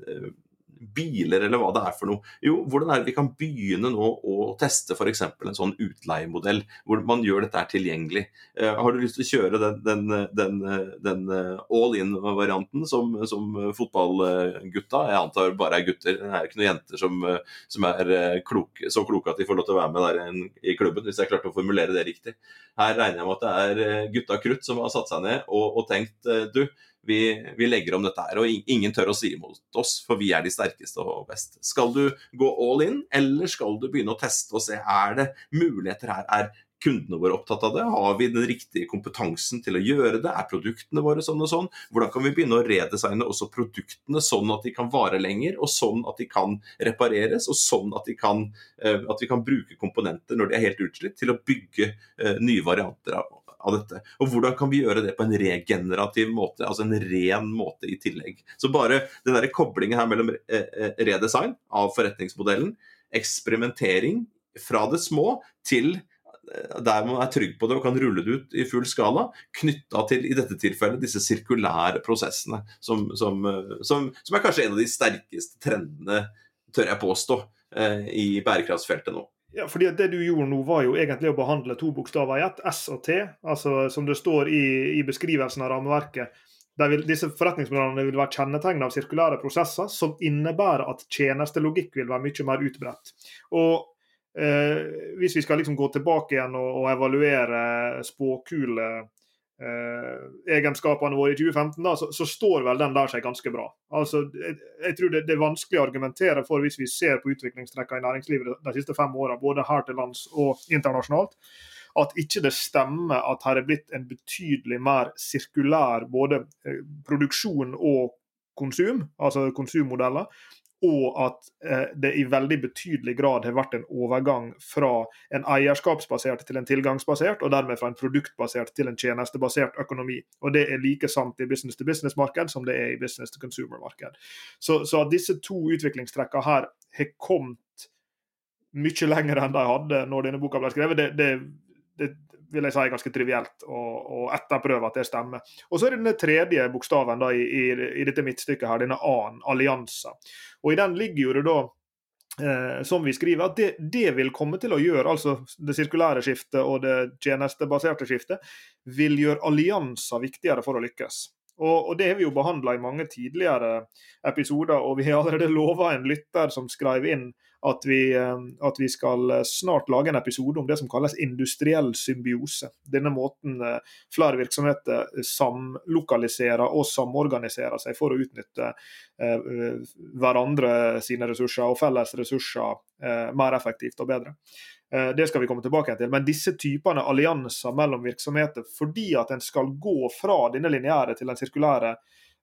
biler, eller hva det er for noe. Jo, hvordan er det vi kan begynne nå å teste f.eks. en sånn utleiemodell, hvor man gjør dette tilgjengelig. Uh, har du lyst til å kjøre den, den, den, den eh, all in-varianten som, som, fotballgutta? Jeg antar bare er gutter, det er ikke noen jenter som, som er klok, så kloke at de får lov til å være med der i klubben, hvis jeg klarte å formulere det riktig. Her regner jeg med at det er gutta krutt som har satt seg ned og, og tenkt du, vi, vi, legger om dette her. Og ingen tør å si imot oss, for vi er de sterkeste og best. Skal du gå all in, eller skal du begynne å teste og se er det muligheter her? Er kundene våre opptatt av det? Har vi den riktige kompetansen til å gjøre det? Er produktene våre sånn og sånn? Hvordan kan vi begynne å redesigne også produktene sånn at de kan vare lenger, og sånn at de kan repareres, og sånn at, kan, eh, at vi kan bruke komponenter når de er helt utslitt, til å bygge eh, nye varianter av av dette. Og hvordan kan vi gjøre det på en regenerativ måte, altså en ren måte i tillegg. Så bare den der koblingen her mellom eh, eh, redesign av forretningsmodellen, eksperimentering fra det små til eh, der man er trygg på det og kan rulle det ut i full skala, knytta til i dette tilfellet disse sirkulære prosessene, som, som, som, som, er kanskje en av de sterkeste trendene, tør jeg påstå, i bærekraftsfeltet nå. Ja, fordi Det du gjorde nå, var jo egentlig å behandle to bokstaver i ett, S og T. altså Som det står i, i beskrivelsen av rammeverket. Vil, disse forretningsmodellene vil være kjennetegnet av sirkulære prosesser som innebærer at tjenestelogikk vil være mye mer utbredt. Og eh, Hvis vi skal liksom gå tilbake igjen og, og evaluere spåkule egenskapene våre i 2015, da, så, så, står vel den der seg ganske bra. Altså, jeg, jeg tror det, det, er vanskelig å argumentere for, hvis vi ser på utviklingstrekkene i næringslivet de siste fem åra, både her til lands og internasjonalt, at ikke det stemmer at her er blitt en betydelig mer sirkulær både eh, produksjon og konsum, altså konsummodeller, og at eh, det i veldig betydelig grad har vært en overgang fra en eierskapsbasert til en tilgangsbasert, og dermed fra en produktbasert til en tjenestebasert økonomi. Og Det er like sant i business to business-marked som det er i business to consumer-marked. Så, så, at disse to utviklingstrekkene her har kommet mye lenger enn de hadde når denne boka ble skrevet, det, det, det vil jeg si ganske trivielt å, å etterprøve at det stemmer. Og så er det denne tredje bokstaven da, i, i, i, dette midtstykket, her, denne A-en, allianser. Og I den ligger jo det da eh, som vi skriver, at det, det, vil komme til å gjøre, altså det sirkulære skiftet og det tjenestebaserte skiftet, vil gjøre allianser viktigere for å lykkes. Og, og Det har vi jo behandla i mange tidligere episoder, og vi har allerede lova en lytter som skrev inn at vi, eh, at vi, skal eh, snart lage en episode om det som kalles industriell symbiose. Denne måten eh, flere virksomheter samlokaliserer og samorganiserer seg for å utnytte hverandre sine ressurser og felles ressurser mer effektivt og bedre. Det skal vi komme tilbake til. Men disse typene allianser mellom virksomheter, fordi at en skal gå fra denne lineære til den sirkulære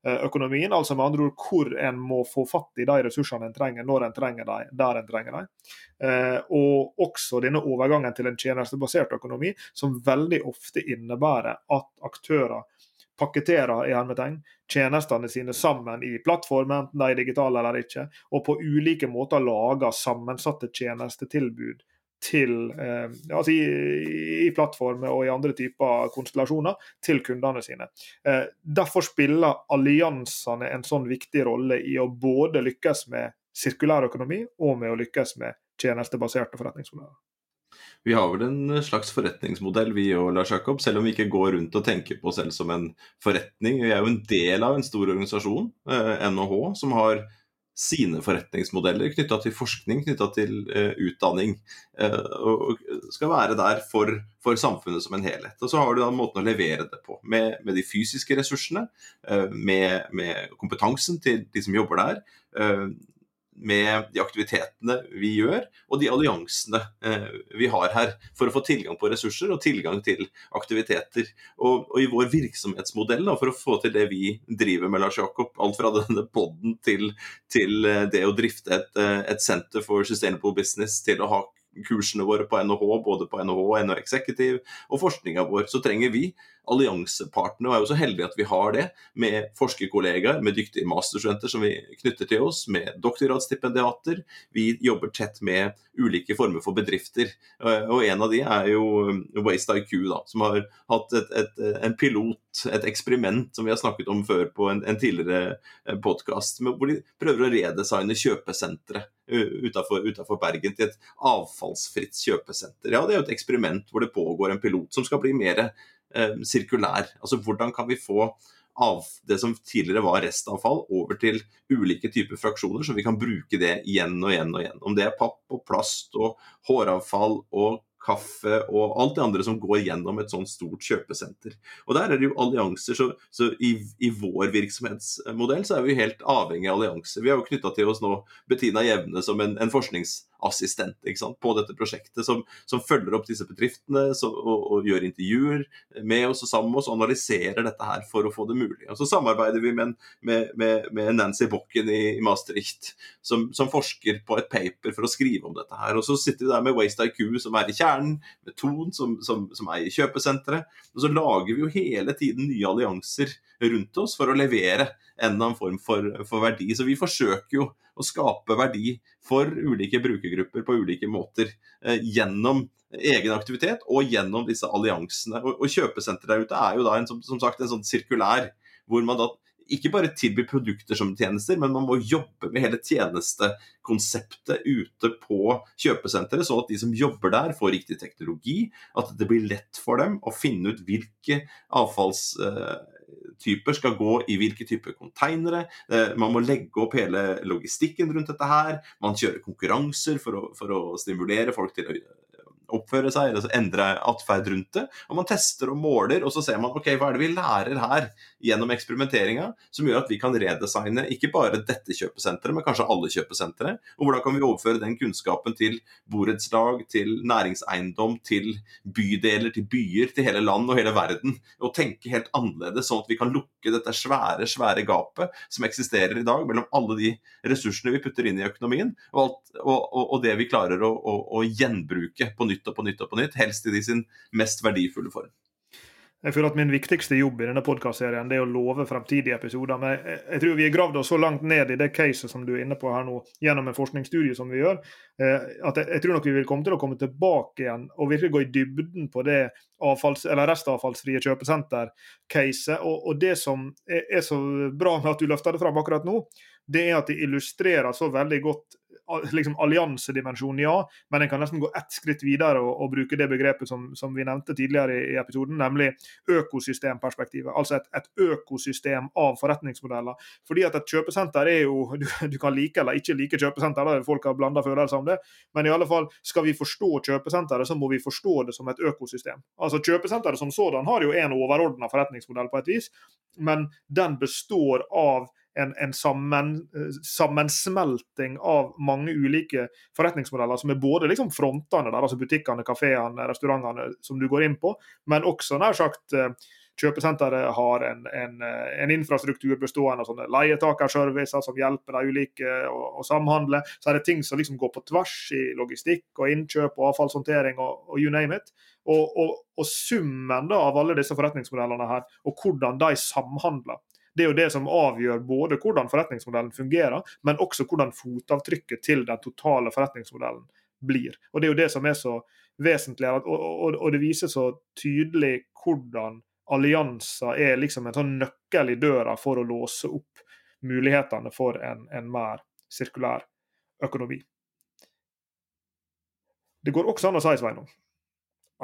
økonomien. Altså med andre ord hvor en må få fatt i de ressursene en trenger, når en trenger dem, der en trenger dem. Eh, og også denne overgangen til en tjenestebasert økonomi, som veldig ofte innebærer at aktører pakketterer i hermetegn, tjenestene sine sammen i plattformen, enten de er digitale eller ikke, og på ulike måter lager sammensatte tjenestetilbud til, eh, altså i, i, plattformer og i andre typer konstellasjoner til kundene sine. Eh, derfor spiller alliansene en sånn viktig rolle i å både lykkes med sirkulær økonomi og med å lykkes med tjenestebaserte forretningsmodeller. Vi har vel en slags forretningsmodell, vi og Lars Jakob, selv om vi ikke går rundt og tenker på oss selv som en forretning. Vi er jo en del av en stor organisasjon, NHH, som har sine forretningsmodeller knytta til forskning, knytta til uh, utdanning. Uh, og skal være der for, for, samfunnet som en helhet. Og så har du da måten å levere det på, med, med de fysiske ressursene, uh, med, med, kompetansen til de som jobber der, med de aktivitetene vi gjør, og de alliansene eh, vi har her, for å få tilgang på ressurser og tilgang til aktiviteter. Og, og i vår virksomhetsmodell, da, for å få til det vi driver med, Lars Jakob, alt fra denne poden til, til, eh, det å drifte et, eh, et Center for Sustainable Business, til å ha kursene våre på NHH, både på NHH og NHH Executive, og forskninga vår, så trenger vi alliansepartnere, og er jo så heldige at vi har det, med forskerkollegaer, med dyktige masterstudenter som vi knytter til oss, med doktorgradsstipendiater. Vi jobber tett med ulike former for bedrifter. Og en av de er jo Waste IQ, da, som har hatt et, et, en pilot, et eksperiment, som vi har snakket om før på en, en tidligere eh, podkast, hvor de prøver å redesigne kjøpesentre utenfor Bergen til et avfallsfritt kjøpesenter. Ja, Det er jo et eksperiment hvor det pågår en pilot som skal bli mer eh, sirkulær. Altså hvordan kan vi få av det som tidligere var restavfall, over til ulike typer fraksjoner, så vi kan bruke det igjen og igjen og igjen. Om det er papp og plast og håravfall og kaffe og alt det andre som går gjennom et sånt stort kjøpesenter. Og Der er det jo allianser. Så, så i, i, vår virksomhetsmodell så er vi helt avhengig av allianser. Vi har jo knytta til oss nå Bettina Jevne som en, en forskningsassistent sant, på dette prosjektet, som, som, følger opp disse bedriftene så, og, og, gjør intervjuer med oss og sammen med oss og analyserer dette her for å få det mulig. Og Så samarbeider vi med, med, med, med Nancy Bokken i, i Maastricht, som, som, forsker på et paper for å skrive om dette her. Og så sitter vi der med Waste IQ, som er i kjernen med Ton, som, som, som eier kjøpesenteret. Og så lager vi jo hele tiden nye allianser rundt oss for å levere en eller annen form for, for verdi. Så vi forsøker jo å skape verdi for ulike brukergrupper på ulike måter eh, gjennom egen aktivitet og gjennom disse alliansene. Og, og kjøpesenteret der ute er jo da en, som, som sagt en sånn sirkulær hvor man da ikke bare tilby produkter som tjenester, men man må jobbe med hele tjenestekonseptet ute på kjøpesenteret, så at de som jobber der, får riktig teknologi. At det blir lett for dem å finne ut hvilke avfallstyper skal gå i hvilke typer konteinere. Eh, man må legge opp hele logistikken rundt dette her. Man kjører konkurranser for å, for å stimulere folk til å oppføre seg, eller endre atferd rundt det. Og man tester og måler, og så ser man ok, hva er det vi lærer her gjennom eksperimenteringa som gjør at vi kan redesigne ikke bare dette kjøpesenteret, men kanskje alle kjøpesentre. Og hvordan kan vi overføre den kunnskapen til borettslag, til næringseiendom, til bydeler, til byer, til hele land og hele verden. Og tenke helt annerledes, sånn at vi kan lukke dette svære, svære gapet som eksisterer i dag mellom alle de ressursene vi putter inn i økonomien, og, alt, og, og, og det vi klarer å, å, å gjenbruke på nytt og på nytt og på nytt, helst i de sin mest verdifulle form. Jeg føler at Min viktigste jobb i denne podkastserien er å love fremtidige episoder. Men jeg, tror vi har gravd oss så langt ned i det caset som du er inne på her nå, gjennom en forskningsstudie som vi gjør, eh, at jeg, tror nok vi vil komme til å komme tilbake igjen og virkelig gå i dybden på det avfalls, restavfallsfrie kjøpesenter-caset. Og, og, det som er så bra med at du løfter det fram akkurat nå, det er at det illustrerer så veldig godt liksom alliansedimensjon, ja, men en kan nesten gå ett skritt videre og, og bruke det begrepet som, som, vi nevnte tidligere i, i episoden, nemlig økosystemperspektivet. Altså et, et, økosystem av forretningsmodeller. Fordi at et kjøpesenter er jo Du, du kan like eller ikke like kjøpesenter, da folk har blanda følelser om det, men i alle fall, skal vi forstå kjøpesenteret, så må vi forstå det som et økosystem. Altså Kjøpesenteret som sådan har jo en overordna forretningsmodell på et vis, men den består av en, en sammen, eh, sammensmelting av mange ulike forretningsmodeller, som er både liksom frontene, der, altså butikkene, kafeene, restaurantene som du går inn på, men også nær sagt eh, Kjøpesenteret har en, en, eh, en, infrastruktur bestående av sånne leietakerservicer som hjelper de ulike å, å, samhandle. Så er det ting som liksom går på tvers i logistikk og innkjøp og avfallshåndtering og, og you name it. Og, og, og, summen da av alle disse forretningsmodellene her, og hvordan de samhandler, det er jo det som avgjør både hvordan forretningsmodellen fungerer, men også hvordan fotavtrykket til den totale forretningsmodellen blir. Og Det er jo det som er så vesentlig, og, det viser så tydelig hvordan allianser er liksom en sånn nøkkel i døra for å låse opp mulighetene for en, en mer sirkulær økonomi. Det går også an å si, Sveinung,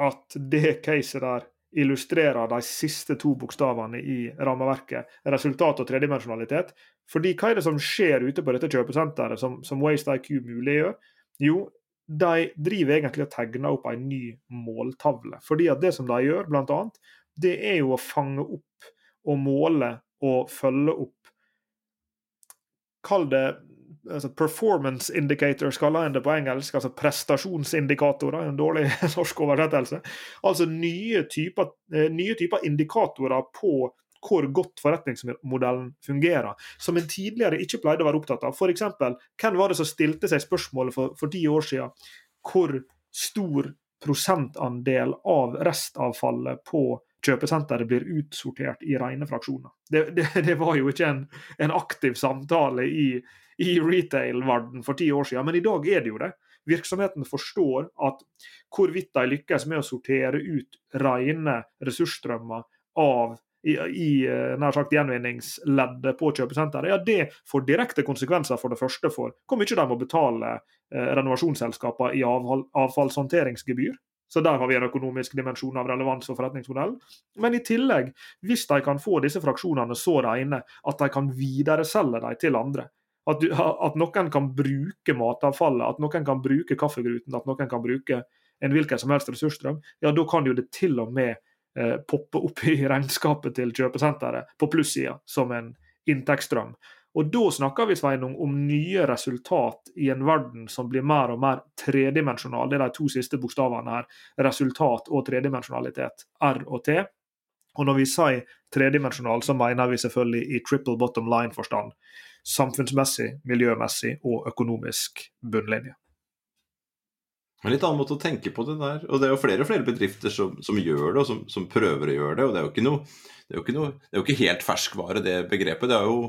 at det caset der illustrerer de siste to bokstavene i rammeverket, resultat og tredimensjonalitet. Fordi hva er det som skjer ute på dette kjøpesenteret som, som Waste IQ muliggjør? Jo, de driver egentlig og tegner opp en ny måltavle. Fordi at det som de gjør, annet, det er jo å fange opp og måle og følge opp Kall det altså performance indicators, kaller en det på engelsk. Altså prestasjonsindikatorer, en dårlig norsk oversettelse. Altså nye typer, eh, nye typer indikatorer på hvor godt forretningsmodellen fungerer, som en tidligere ikke pleide å være opptatt av. F.eks. hvem var det som stilte seg spørsmålet for, for ti år siden hvor stor prosentandel av restavfallet på kjøpesenteret blir utsortert i rene fraksjoner. Det, det, det var jo ikke en, en aktiv samtale i, i retail-verdenen for ti år siden, men i dag er det jo det. Virksomheten forstår at hvorvidt de lykkes med å sortere ut rene ressursstrømmer av i, i eh, nær sagt gjenvinningsleddet på kjøpesenteret, ja, det får direkte konsekvenser for det første for hvor mye de må betale eh, renovasjonsselskapene i avfall, avfallshåndteringsgebyr. Så der har vi en økonomisk dimensjon av relevans for forretningsmodellen. Men i tillegg, hvis de kan få disse fraksjonene så rene at de kan videreselge dem til andre, at, du, at, noen kan bruke matavfallet, at noen kan bruke kaffegruten, at noen kan bruke en hvilken som helst ressursstrøm, ja, da kan jo det til og med eh, poppe opp i regnskapet til kjøpesenteret på plussida som en inntektsstrøm. Og da snakker vi Sveinung, om nye resultat i en verden som blir mer og mer tredimensjonal. Det er de to siste bokstavene her. Resultat og tredimensjonalitet. R og T. Og når vi sier tredimensjonal, så mener vi selvfølgelig i triple bottom line-forstand. Samfunnsmessig, miljømessig og økonomisk bunnlinje. En litt annen måte å tenke på det der. Og det er jo flere og flere bedrifter som, som gjør det, og som, som, prøver å gjøre det. Og det er jo ikke noe, det er jo ikke, noe, det er jo ikke helt ferskvare, det begrepet. Det er jo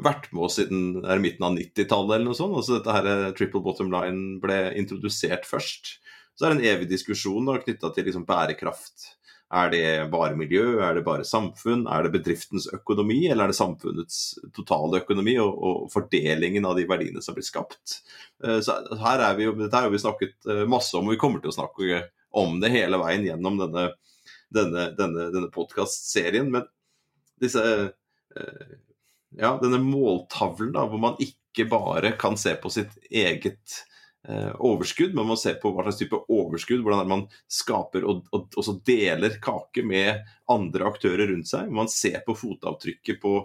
vært med oss siden midten av 90-tallet eller noe sånt. Altså dette her eh, triple bottom line ble introdusert først. Så er det en evig diskusjon knytta til liksom bærekraft er det bare miljø, er det bare samfunn, er det bedriftens økonomi, eller er det samfunnets totale økonomi og, og fordelingen av de verdiene som blir skapt? Eh, så her er vi jo, Dette har vi snakket eh, masse om, og vi kommer til å snakke om det hele veien gjennom denne, denne, denne, denne podkastserien. Men disse, ja, denne måltavlen da, hvor man ikke bare kan se på sitt eget Eh, overskudd. Man må se på hva slags type overskudd, hvordan man skaper og, og også deler kake med andre aktører rundt seg. Man ser på fotavtrykket på,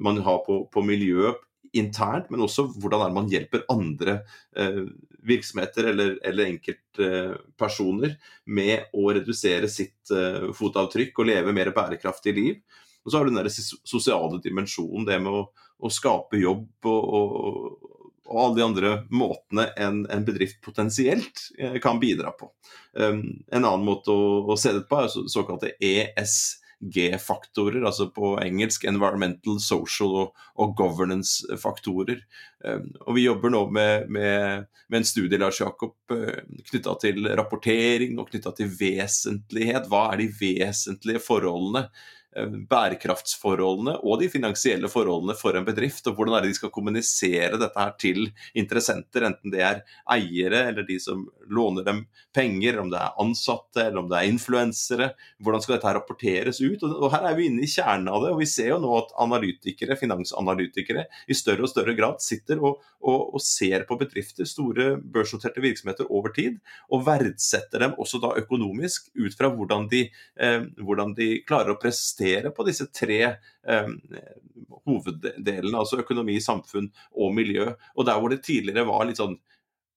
man har på, på miljøet internt, men også hvordan man hjelper andre eh, virksomheter eller, eller enkeltpersoner eh, med å redusere sitt eh, fotavtrykk og leve mer bærekraftig liv. Og så har du den der sosiale dimensjonen, det med å, å skape jobb og, og, og alle de andre måtene en, en bedrift potensielt eh, kan bidra på. Um, en annen måte å, å, se det på er så, såkalte ESG-faktorer, altså på engelsk environmental, social og, og governance-faktorer. Um, og Vi jobber nå med, med, med en studie Lars Jakob, uh, knytta til rapportering og knytta til vesentlighet. Hva er de vesentlige forholdene? Eh, bærekraftsforholdene og de finansielle forholdene for en bedrift. og Hvordan er det de skal kommunisere dette her til interessenter, enten det er eiere eller de som låner dem penger, om det er ansatte eller om det er influensere. Hvordan skal dette her rapporteres ut? Og Her er vi inne i kjernen av det. og Vi ser jo nå at analytikere, finansanalytikere i større og større grad sitter og, og, og ser på bedrifter, store børsnoterte virksomheter over tid, og verdsetter dem også da økonomisk ut fra hvordan de, eh, hvordan de klarer å prestere fokusere på disse tre eh, hoveddelene, altså økonomi, samfunn og miljø. Og der hvor det tidligere var litt sånn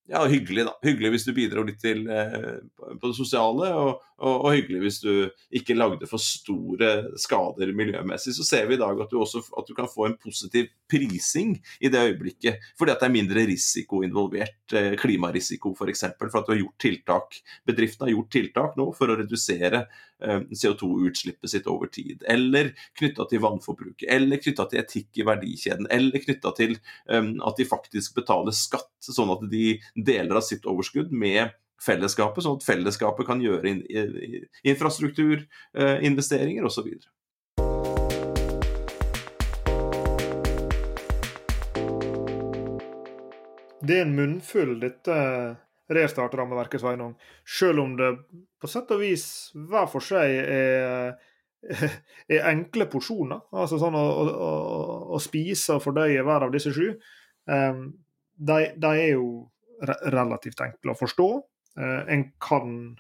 ja, hyggelig, da. Hyggelig hvis du bidro litt til, eh, på det sosiale, og, og, og, hyggelig hvis du ikke lagde for store skader miljømessig. Så ser vi i dag at du også at du kan få en positiv prising i det øyeblikket. Fordi at det er mindre risiko involvert, eh, klimarisiko f.eks. For, eksempel, for at du har gjort tiltak. Bedriften har gjort tiltak nå for å redusere eh, CO2-utslippet sitt over tid. Eller knytta til vannforbruket, eller knytta til etikk i verdikjeden, eller knytta til um, at de faktisk betaler skatt, sånn at de deler av sitt overskudd med fellesskapet, sånn at fellesskapet kan gjøre in, infrastrukturinvesteringer eh, osv. Det er en munnfull, dette restart-rammeverket, Sveinung. Selv om det på sett og vis hver for seg er, er enkle porsjoner. Altså sånn å, å, å spise og fordøye hver av disse sju. Um, de, de, er jo relativt enkle å forstå. Eh, en kan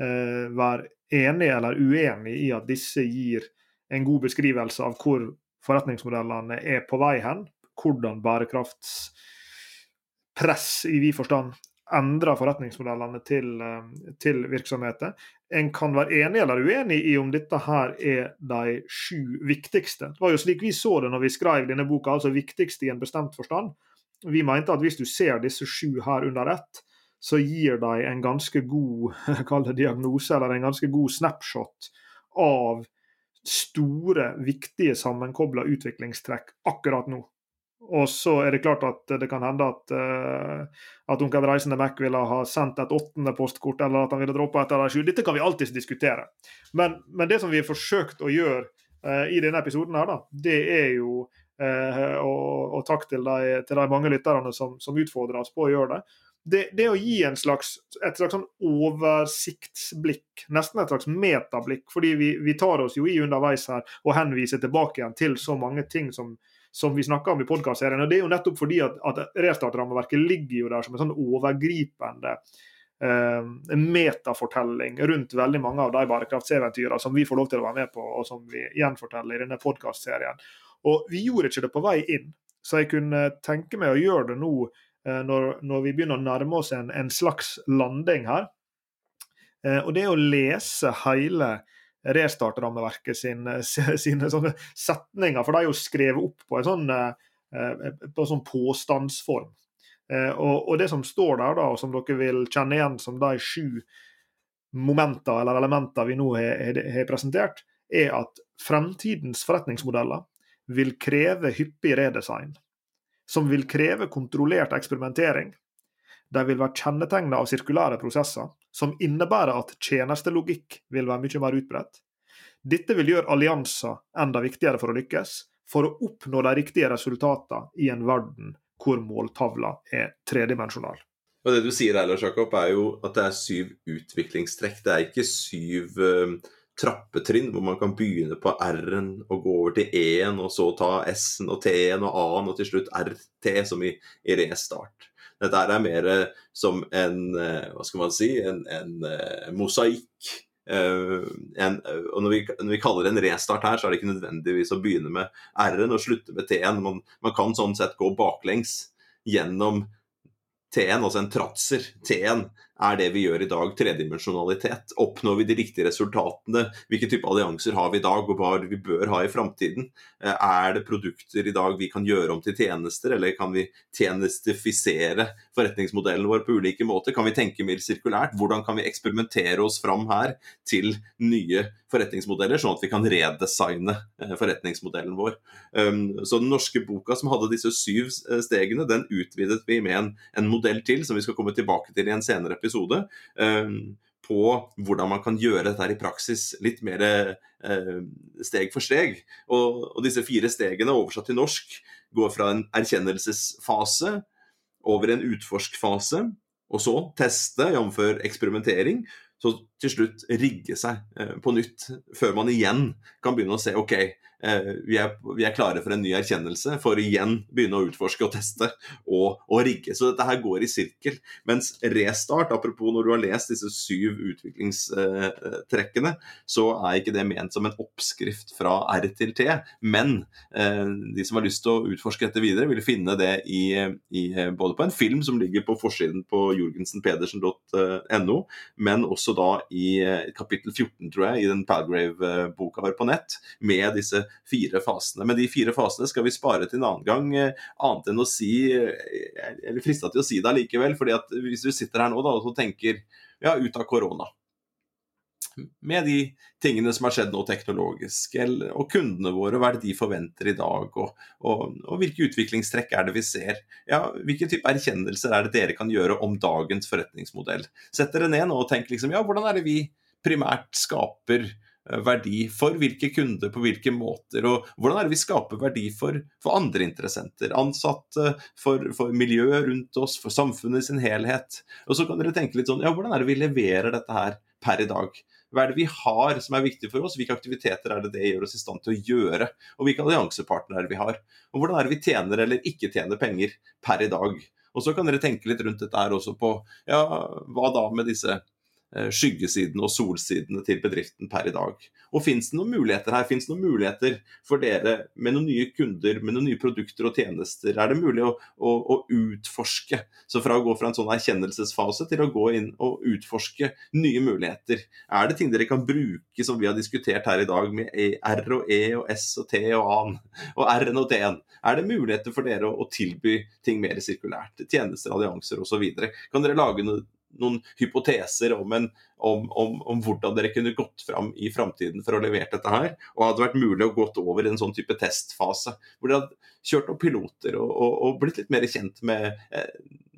eh, være enig eller uenig i at disse gir en god beskrivelse av hvor forretningsmodellene er på vei hen. Hvordan bærekraftspress i vid forstand endrer forretningsmodellene til, eh, til, virksomheter. En kan være enig eller uenig i om dette her er de sju viktigste. Det var jo slik vi så det når vi skrev denne boka, altså viktigste i en bestemt forstand. Vi mente at hvis du ser disse sju her under ett, så gir de en ganske god diagnose, eller en ganske god snapshot av store, viktige sammenkobla utviklingstrekk akkurat nå. Og så er det klart at det kan hende at, uh, at onkel Reisende Mac ville ha sendt et åttende postkort, eller at han ville droppa et eller sju. Dette kan vi alltids diskutere. Men, men, det som vi har forsøkt å gjøre uh, i denne episoden, her da, det er jo uh, og, og, takk til de, til de mange lytterne som, som utfordrer oss på å gjøre det det, det, å gi en slags, et slags sånn oversiktsblikk, nesten et slags metablikk, fordi vi, vi, tar oss jo i underveis her og henviser tilbake igjen til så mange ting som, som vi snakker om i podkastserien. Det er jo nettopp fordi at, at restartrammeverket ligger jo der som en sånn overgripende eh, metafortelling rundt veldig mange av de bærekraftseventyrene som vi får lov til å være med på, og som vi gjenforteller i denne podkastserien. Og vi gjorde ikke det på vei inn, så jeg kunne tenke meg å gjøre det nå når, når, vi begynner å nærme oss en, en slags landing her. Eh, og det å lese hele restartrammeverket sine, sine sånne setninger, for de er jo skrevet opp på en sånn, eh, på en sånn påstandsform. Og, og, det som står der, da, og som dere vil kjenne igjen som de sju momenter eller elementer vi nå har presentert, er at fremtidens forretningsmodeller vil kreve hyppig redesign som vil kreve kontrollert eksperimentering. De vil være kjennetegnet av sirkulære prosesser, som innebærer at tjenestelogikk vil være mye mer utbredt. Dette vil gjøre allianser enda viktigere for å lykkes, for å oppnå de riktige resultatene i en verden hvor måltavla er tredimensjonal. Og Det du sier her, Lars Jakob, er jo at det er syv utviklingstrekk. Det er ikke syv uh, trappetrinn hvor man kan begynne på R-en og gå over til E-en, og så ta S-en og T-en og A-en og til slutt RT, som i, i restart. Dette er mer som en eh, hva skal man si, en, en uh, mosaikk. Når vi, når vi, kaller det en restart her, så er det ikke nødvendigvis å begynne med R-en og slutte med T-en. Man, man, kan sånn sett gå baklengs gjennom T-en, altså en tratser. T-en er det vi gjør i dag, tredimensjonalitet? Oppnår vi de riktige resultatene? Hvilke type allianser har vi i dag, og hva vi bør ha i framtiden? Eh, er det produkter i dag vi kan gjøre om til tjenester, eller kan vi tjenestifisere forretningsmodellen vår på ulike måter? Kan vi tenke mer sirkulært? Hvordan kan vi eksperimentere oss fram her til nye forretningsmodeller, sånn at vi kan redesigne eh, forretningsmodellen vår? Um, så den norske boka som hadde disse syv eh, stegene, den utvidet vi med en, en modell til, som vi skal komme tilbake til i en senere episode episode ehm, på hvordan man kan gjøre dette i praksis litt mer eh, steg for steg. Og, og, disse fire stegene oversatt til norsk går fra en erkjennelsesfase over en utforskfase, og så teste, jf. eksperimentering. Så til slutt rigge seg eh, på nytt, før man igjen kan begynne å se OK, vi, er, vi, er, klare for en ny erkjennelse, for igjen begynne å utforske og teste og, og, rigge. Så dette her går i sirkel. Mens restart, apropos når du har lest disse syv utviklingstrekkene, så er ikke det ment som en oppskrift fra R til T. Men eh, de som har lyst til å utforske dette videre, vil finne det i, i, både på en film som ligger på forsiden på jorgensenpedersen.no, men også da i kapittel 14, tror jeg, i den Palgrave-boka vår på nett, med disse fire fasene. Men de fire fasene skal vi spare til en annen gang, eh, annet enn å si Eller frista til å si det allikevel. fordi at hvis du sitter her nå da, og tenker ja, ut av korona med de tingene som har skjedd nå teknologisk, og kundene våre, hva er det de forventer i dag, og, og, og, hvilke utviklingstrekk er det vi ser? Ja, Hvilke type erkjennelser er det dere kan gjøre om dagens forretningsmodell? Sett dere ned nå og tenk liksom, ja, hvordan er det vi primært skaper Eh, verdi for hvilke kunder, på hvilke måter. Og hvordan er det vi skaper verdi for, for andre interessenter? Ansatte, for, for, miljøet rundt oss, for samfunnet i sin helhet. Og så kan dere tenke litt sånn, ja, hvordan er det vi leverer dette her per i dag? Hva er det vi har som er viktig for oss? Hvilke aktiviteter er det det gjør oss i stand til å gjøre? Og hvilke alliansepartnere vi har? Og hvordan er det vi tjener eller ikke tjener penger per i dag? Og så kan dere tenke litt rundt dette her også på ja, hva da med disse Eh, skyggesidene og solsidene til bedriften per i dag. Og Fins det noen muligheter her? Fins det noen muligheter for dere med noen nye kunder, med noen nye produkter og tjenester? Er det mulig å, å, å utforske? Så fra å gå fra en sånn erkjennelsesfase til å gå inn og utforske nye muligheter. Er det ting dere kan bruke som vi har diskutert her i dag, med e, R og E og S og T og A-en og R-en og T-en? Er det muligheter for dere å, å tilby ting mer sirkulært? Tjenester, allianser osv.? Kan dere lage noe noen hypoteser om, en, om, om, om, hvordan dere kunne gått fram i framtiden for å levere dette her. Og hadde vært mulig å gått over i en sånn type testfase. Hvor dere hadde kjørt opp piloter og, og, og blitt litt mer kjent med eh,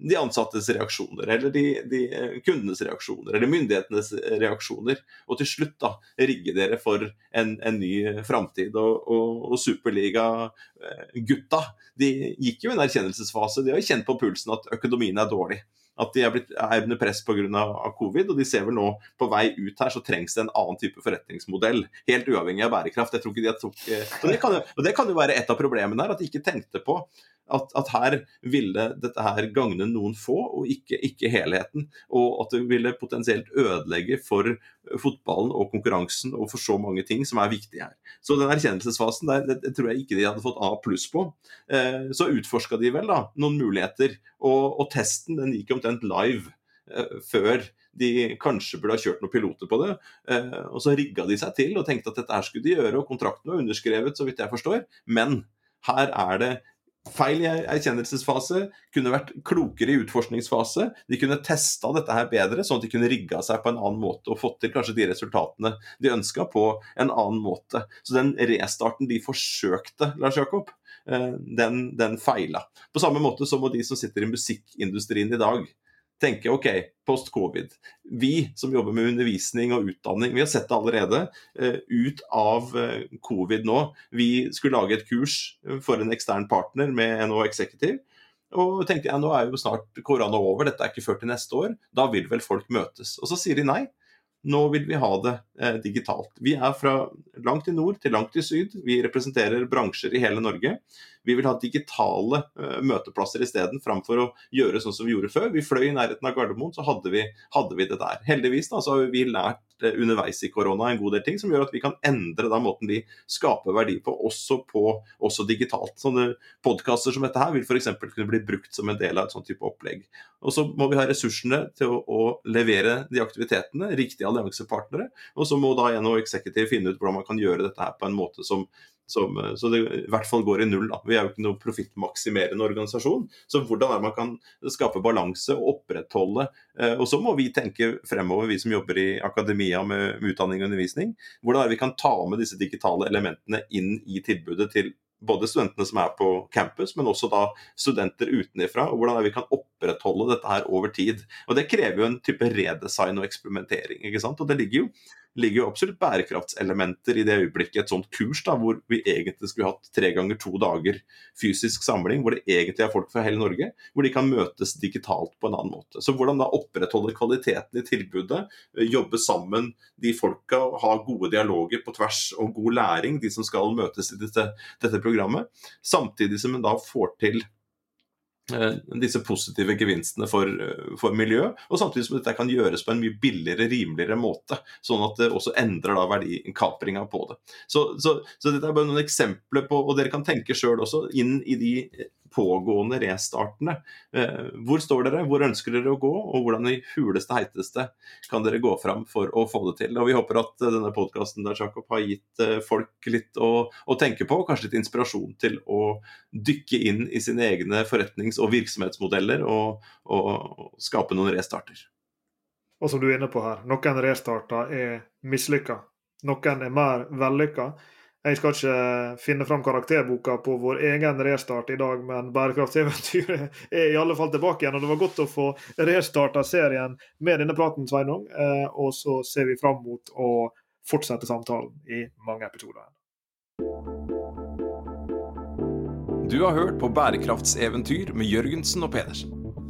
de ansattes reaksjoner, eller de, de, eh, kundenes reaksjoner, eller myndighetenes reaksjoner. Og til slutt da rigge dere for en, en ny framtid. Og, og, og Superliga-gutta eh, de gikk jo en erkjennelsesfase. De har jo kjent på pulsen at økonomien er dårlig at de er, blitt, er under press pga. covid. Og de ser vel nå på vei ut her, så trengs det en annen type forretningsmodell. Helt uavhengig av bærekraft. Jeg tror ikke de tok, eh, og, det kan jo, og det kan jo være et av problemene her, at de ikke tenkte på at, at, her ville dette her gagne noen få, og ikke, ikke, helheten. Og at det ville potensielt ødelegge for fotballen og konkurransen og for så mange ting som er viktige her. Så den erkjennelsesfasen der det, det tror jeg ikke de hadde fått A pluss på. Eh, så utforska de vel da noen muligheter, og, og testen den gikk omtrent live eh, før de kanskje burde ha kjørt noen piloter på det. Eh, og så rigga de seg til og tenkte at dette her skulle de gjøre, og kontrakten var underskrevet, så vidt jeg forstår. Men her er det feil i erkjennelsesfase, kunne vært klokere i utforskningsfase. De kunne testa dette her bedre, sånn at de kunne rigga seg på en annen måte og fått til kanskje de resultatene de ønska på en annen måte. Så den restarten de forsøkte, Lars Jakob, eh, den, den feila. På samme måte så må de som sitter i musikkindustrien i dag tenke ok, post covid. Vi som jobber med undervisning og utdanning, vi har sett det allerede. Uh, ut av uh, covid nå. Vi skulle lage et kurs eh, for en ekstern partner med NHO Executive. Og tenkte jeg, nå er jo snart korona over, dette er ikke før til neste år. Da vil vel folk møtes. Og så sier de nei. Nå vil vi ha det eh, digitalt. Vi er fra langt i nord til langt i syd. Vi representerer bransjer i hele Norge. Vi vil ha digitale eh, møteplasser isteden, framfor å gjøre sånn som vi gjorde før. Vi fløy i nærheten av Gardermoen, så hadde vi, hadde vi det der. Heldigvis da, så har vi lært uh, underveis i korona en god del ting som gjør at vi kan endre da måten vi skaper verdi på, også, på, også digitalt. Sånne podkaster som dette her vil f.eks. kunne bli brukt som en del av et sånt type opplegg. Og så må vi ha ressursene til å, å levere de aktivitetene, riktige alliansepartnere. Og så må da NHO Executive finne ut hvordan man kan gjøre dette her på en måte som som, eh, så det i hvert fall går i null. Da. Vi er jo ikke noe profittmaksimerende organisasjon. Så hvordan er det man kan skape balanse og opprettholde eh, Og så må vi tenke fremover, vi som jobber i akademia med, utdanning og undervisning. Hvordan er det vi kan ta med disse digitale elementene inn i tilbudet til både studentene som er på campus, men også da studenter utenifra. Og hvordan er det vi kan opprettholde dette her over tid. Og Det krever jo en type redesign og eksperimentering. ikke sant? Og Det ligger jo ligger jo absolutt bærekraftselementer i det øyeblikket et sånt kurs da, hvor vi egentlig skulle hatt tre ganger to dager fysisk samling, hvor det egentlig er folk fra hele Norge, hvor de kan møtes digitalt på en annen måte. Så hvordan da opprettholde kvaliteten i tilbudet, eh, jobbe sammen de folka, ha gode dialoger på tvers og god læring, de som skal møtes i dette, dette programmet, samtidig som en da får til disse positive gevinstene for, eh, for miljøet, og samtidig som dette kan gjøres på en mye billigere, rimeligere måte. Sånn at det også endrer da verdikapringa på det. Så, så, så, dette er bare noen eksempler på, og dere kan tenke sjøl også, inn i de pågående restartene. Eh, hvor står dere, hvor ønsker dere å gå, og hvordan i huleste heiteste kan dere gå fram for å få det til. Og Vi håper at denne podkasten har gitt folk litt å, å tenke på, kanskje litt inspirasjon til å dykke inn i sine egne forretnings- og virksomhetsmodeller og, og, skape noen restarter. Og som du er inne på her, noen restarter er mislykka. Noen er mer vellykka. Jeg skal ikke finne fram karakterboka på vår egen restart i dag, men bærekraftseventyret er i alle fall tilbake igjen. Og det var godt å få restarta serien med denne praten, Sveinung. Eh, og så ser vi fram mot å fortsette samtalen i mange episoder. Du har hørt på Bærekraftseventyr med Jørgensen og Pedersen.